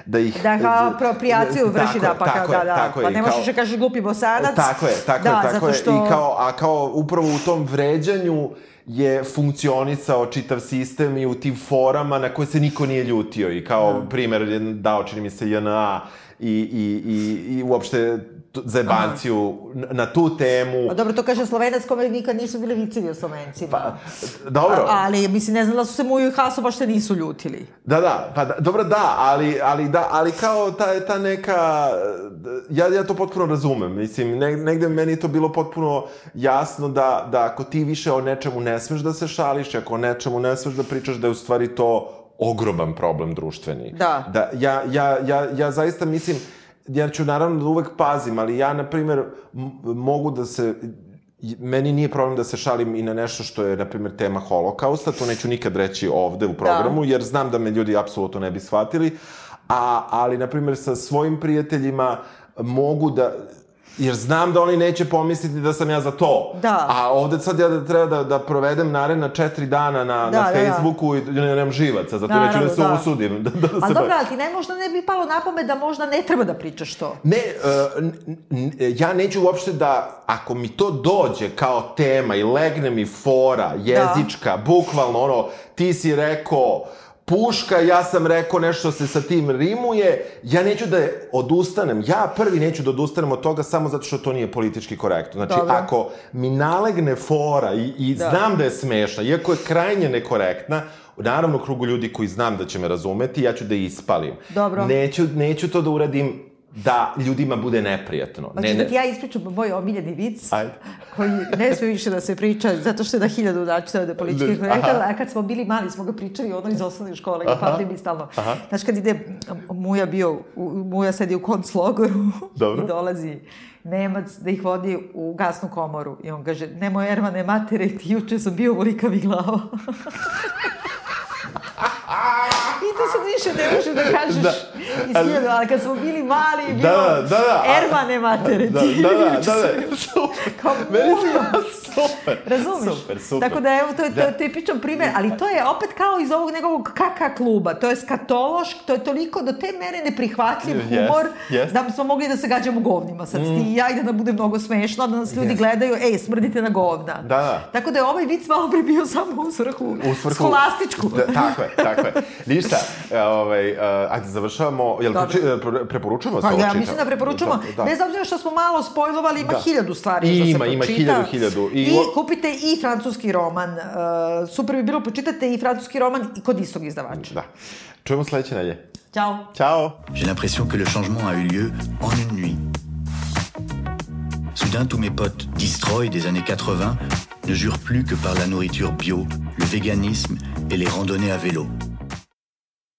da ih... Da kao apropriaciju vrši, da, pa kao, da, da. Tako pa ne možeš da kažeš glupi bosanac. Tako je, tako da, je, tako je. Što... I kao, a kao upravo u tom vređanju je funkcionisao čitav sistem i u tim forama na koje se niko nije ljutio. I kao da. primer je dao, čini mi se, JNA i, i, i, i uopšte zajebanciju na tu temu. Pa dobro, to kaže Slovenac kome nikad nisu bili vicevi o Slovencima. Pa, dobro. A, ali, mislim, ne znam da su se Muju i Haso baš te nisu ljutili. Da, da, pa da, dobro, da, ali, ali, da, ali kao ta, ta neka, ja, ja to potpuno razumem, mislim, ne, negde meni to bilo potpuno jasno da, da ako ti više o nečemu ne smeš da se šališ, ako o nečemu ne smeš da pričaš, da je u stvari to ogroman problem društveni. Da. Da, ja, ja, ja, ja zaista mislim, ja ću naravno da uvek pazim, ali ja, na primer, mogu da se meni nije problem da se šalim i na nešto što je, na primjer, tema holokausta, to neću nikad reći ovde u programu, da. jer znam da me ljudi apsolutno ne bi shvatili, a, ali, na primjer, sa svojim prijateljima mogu da, jer znam da oni neće pomisliti da sam ja za to. Da. A ovde sad ja da treba da, da provedem naredna četiri dana na, da, na da, da. Facebooku da. i da nemam živaca, zato da, neću da se da. usudim. Da, da, da ali dobro, ali ti ne možda ne bi palo na pamet da možda ne treba da pričaš to. Ne, uh, ja neću uopšte da, ako mi to dođe kao tema i legne mi fora jezička, da. bukvalno ono, ti si rekao, puška, ja sam rekao nešto se sa tim rimuje, ja neću da odustanem, ja prvi neću da odustanem od toga samo zato što to nije politički korektno. Znači, Dobro. ako mi nalegne fora i, i da. znam da je smešna, iako je krajnje nekorektna, naravno krugu ljudi koji znam da će me razumeti, ja ću da ispalim. Dobro. Neću, neću to da uradim da ljudima bude neprijatno. Hoćeš ne, ti ja ispričam moj omiljeni vic, Ajde. koji ne sme više da se priča, zato što je na hiljadu načina da politički korektan, a kad smo bili mali smo ga pričali ono iz osnovne škole, ga pamtim mi stalno. Aha. Znaš, kad ide, Muja bio, Muja sedi u konclogoru Dobro. i dolazi Nemac da ih vodi u gasnu komoru. I on kaže, nemoj Ermane matere, ti juče sam bio volikavi glava. I to sad više ne možeš da kažeš da. iskreno, ali kad smo bili mali, da, bilo da, da, da, Ermane matere. Da, da, da, da, da, super. Kao Meni super. Razumeš? Super, super. Tako da, evo, to je, to je tipičan primer, ali to je opet kao iz ovog negovog kaka kluba. To je skatološ, to je toliko do te mere neprihvatljiv humor, yes, yes. da smo mogli da se gađamo govnima. Sad mm. ti i ja i da nam bude mnogo smešno, da nas ljudi yes. gledaju, ej, smrdite na govna. Da, da. Tako da je ovaj vic malo bi bio samo u svrhu, u svrhu skolastičku. Da, tako je, tako je. Ništa, e, ovaj, uh, ajde, završavamo, jel preči, pre, preporučujemo se pa, ovo Ja mislim da preporučujemo, da, da. bez obzira što smo malo spojlovali, ima da. hiljadu stvari I, da se ima, pročita. Ima, hiljadu, hiljadu. I, I kupite i francuski roman. Uh, super bi bilo, pročitate i francuski roman i kod istog izdavača. Da. Čujemo sledeće nelje. Ciao. Ciao. J'ai l'impression que le changement a eu lieu en une nuit. Soudain, tous mes potes destroy des années 80 ne jurent plus que par la nourriture bio, le véganisme et les randonnées à vélo.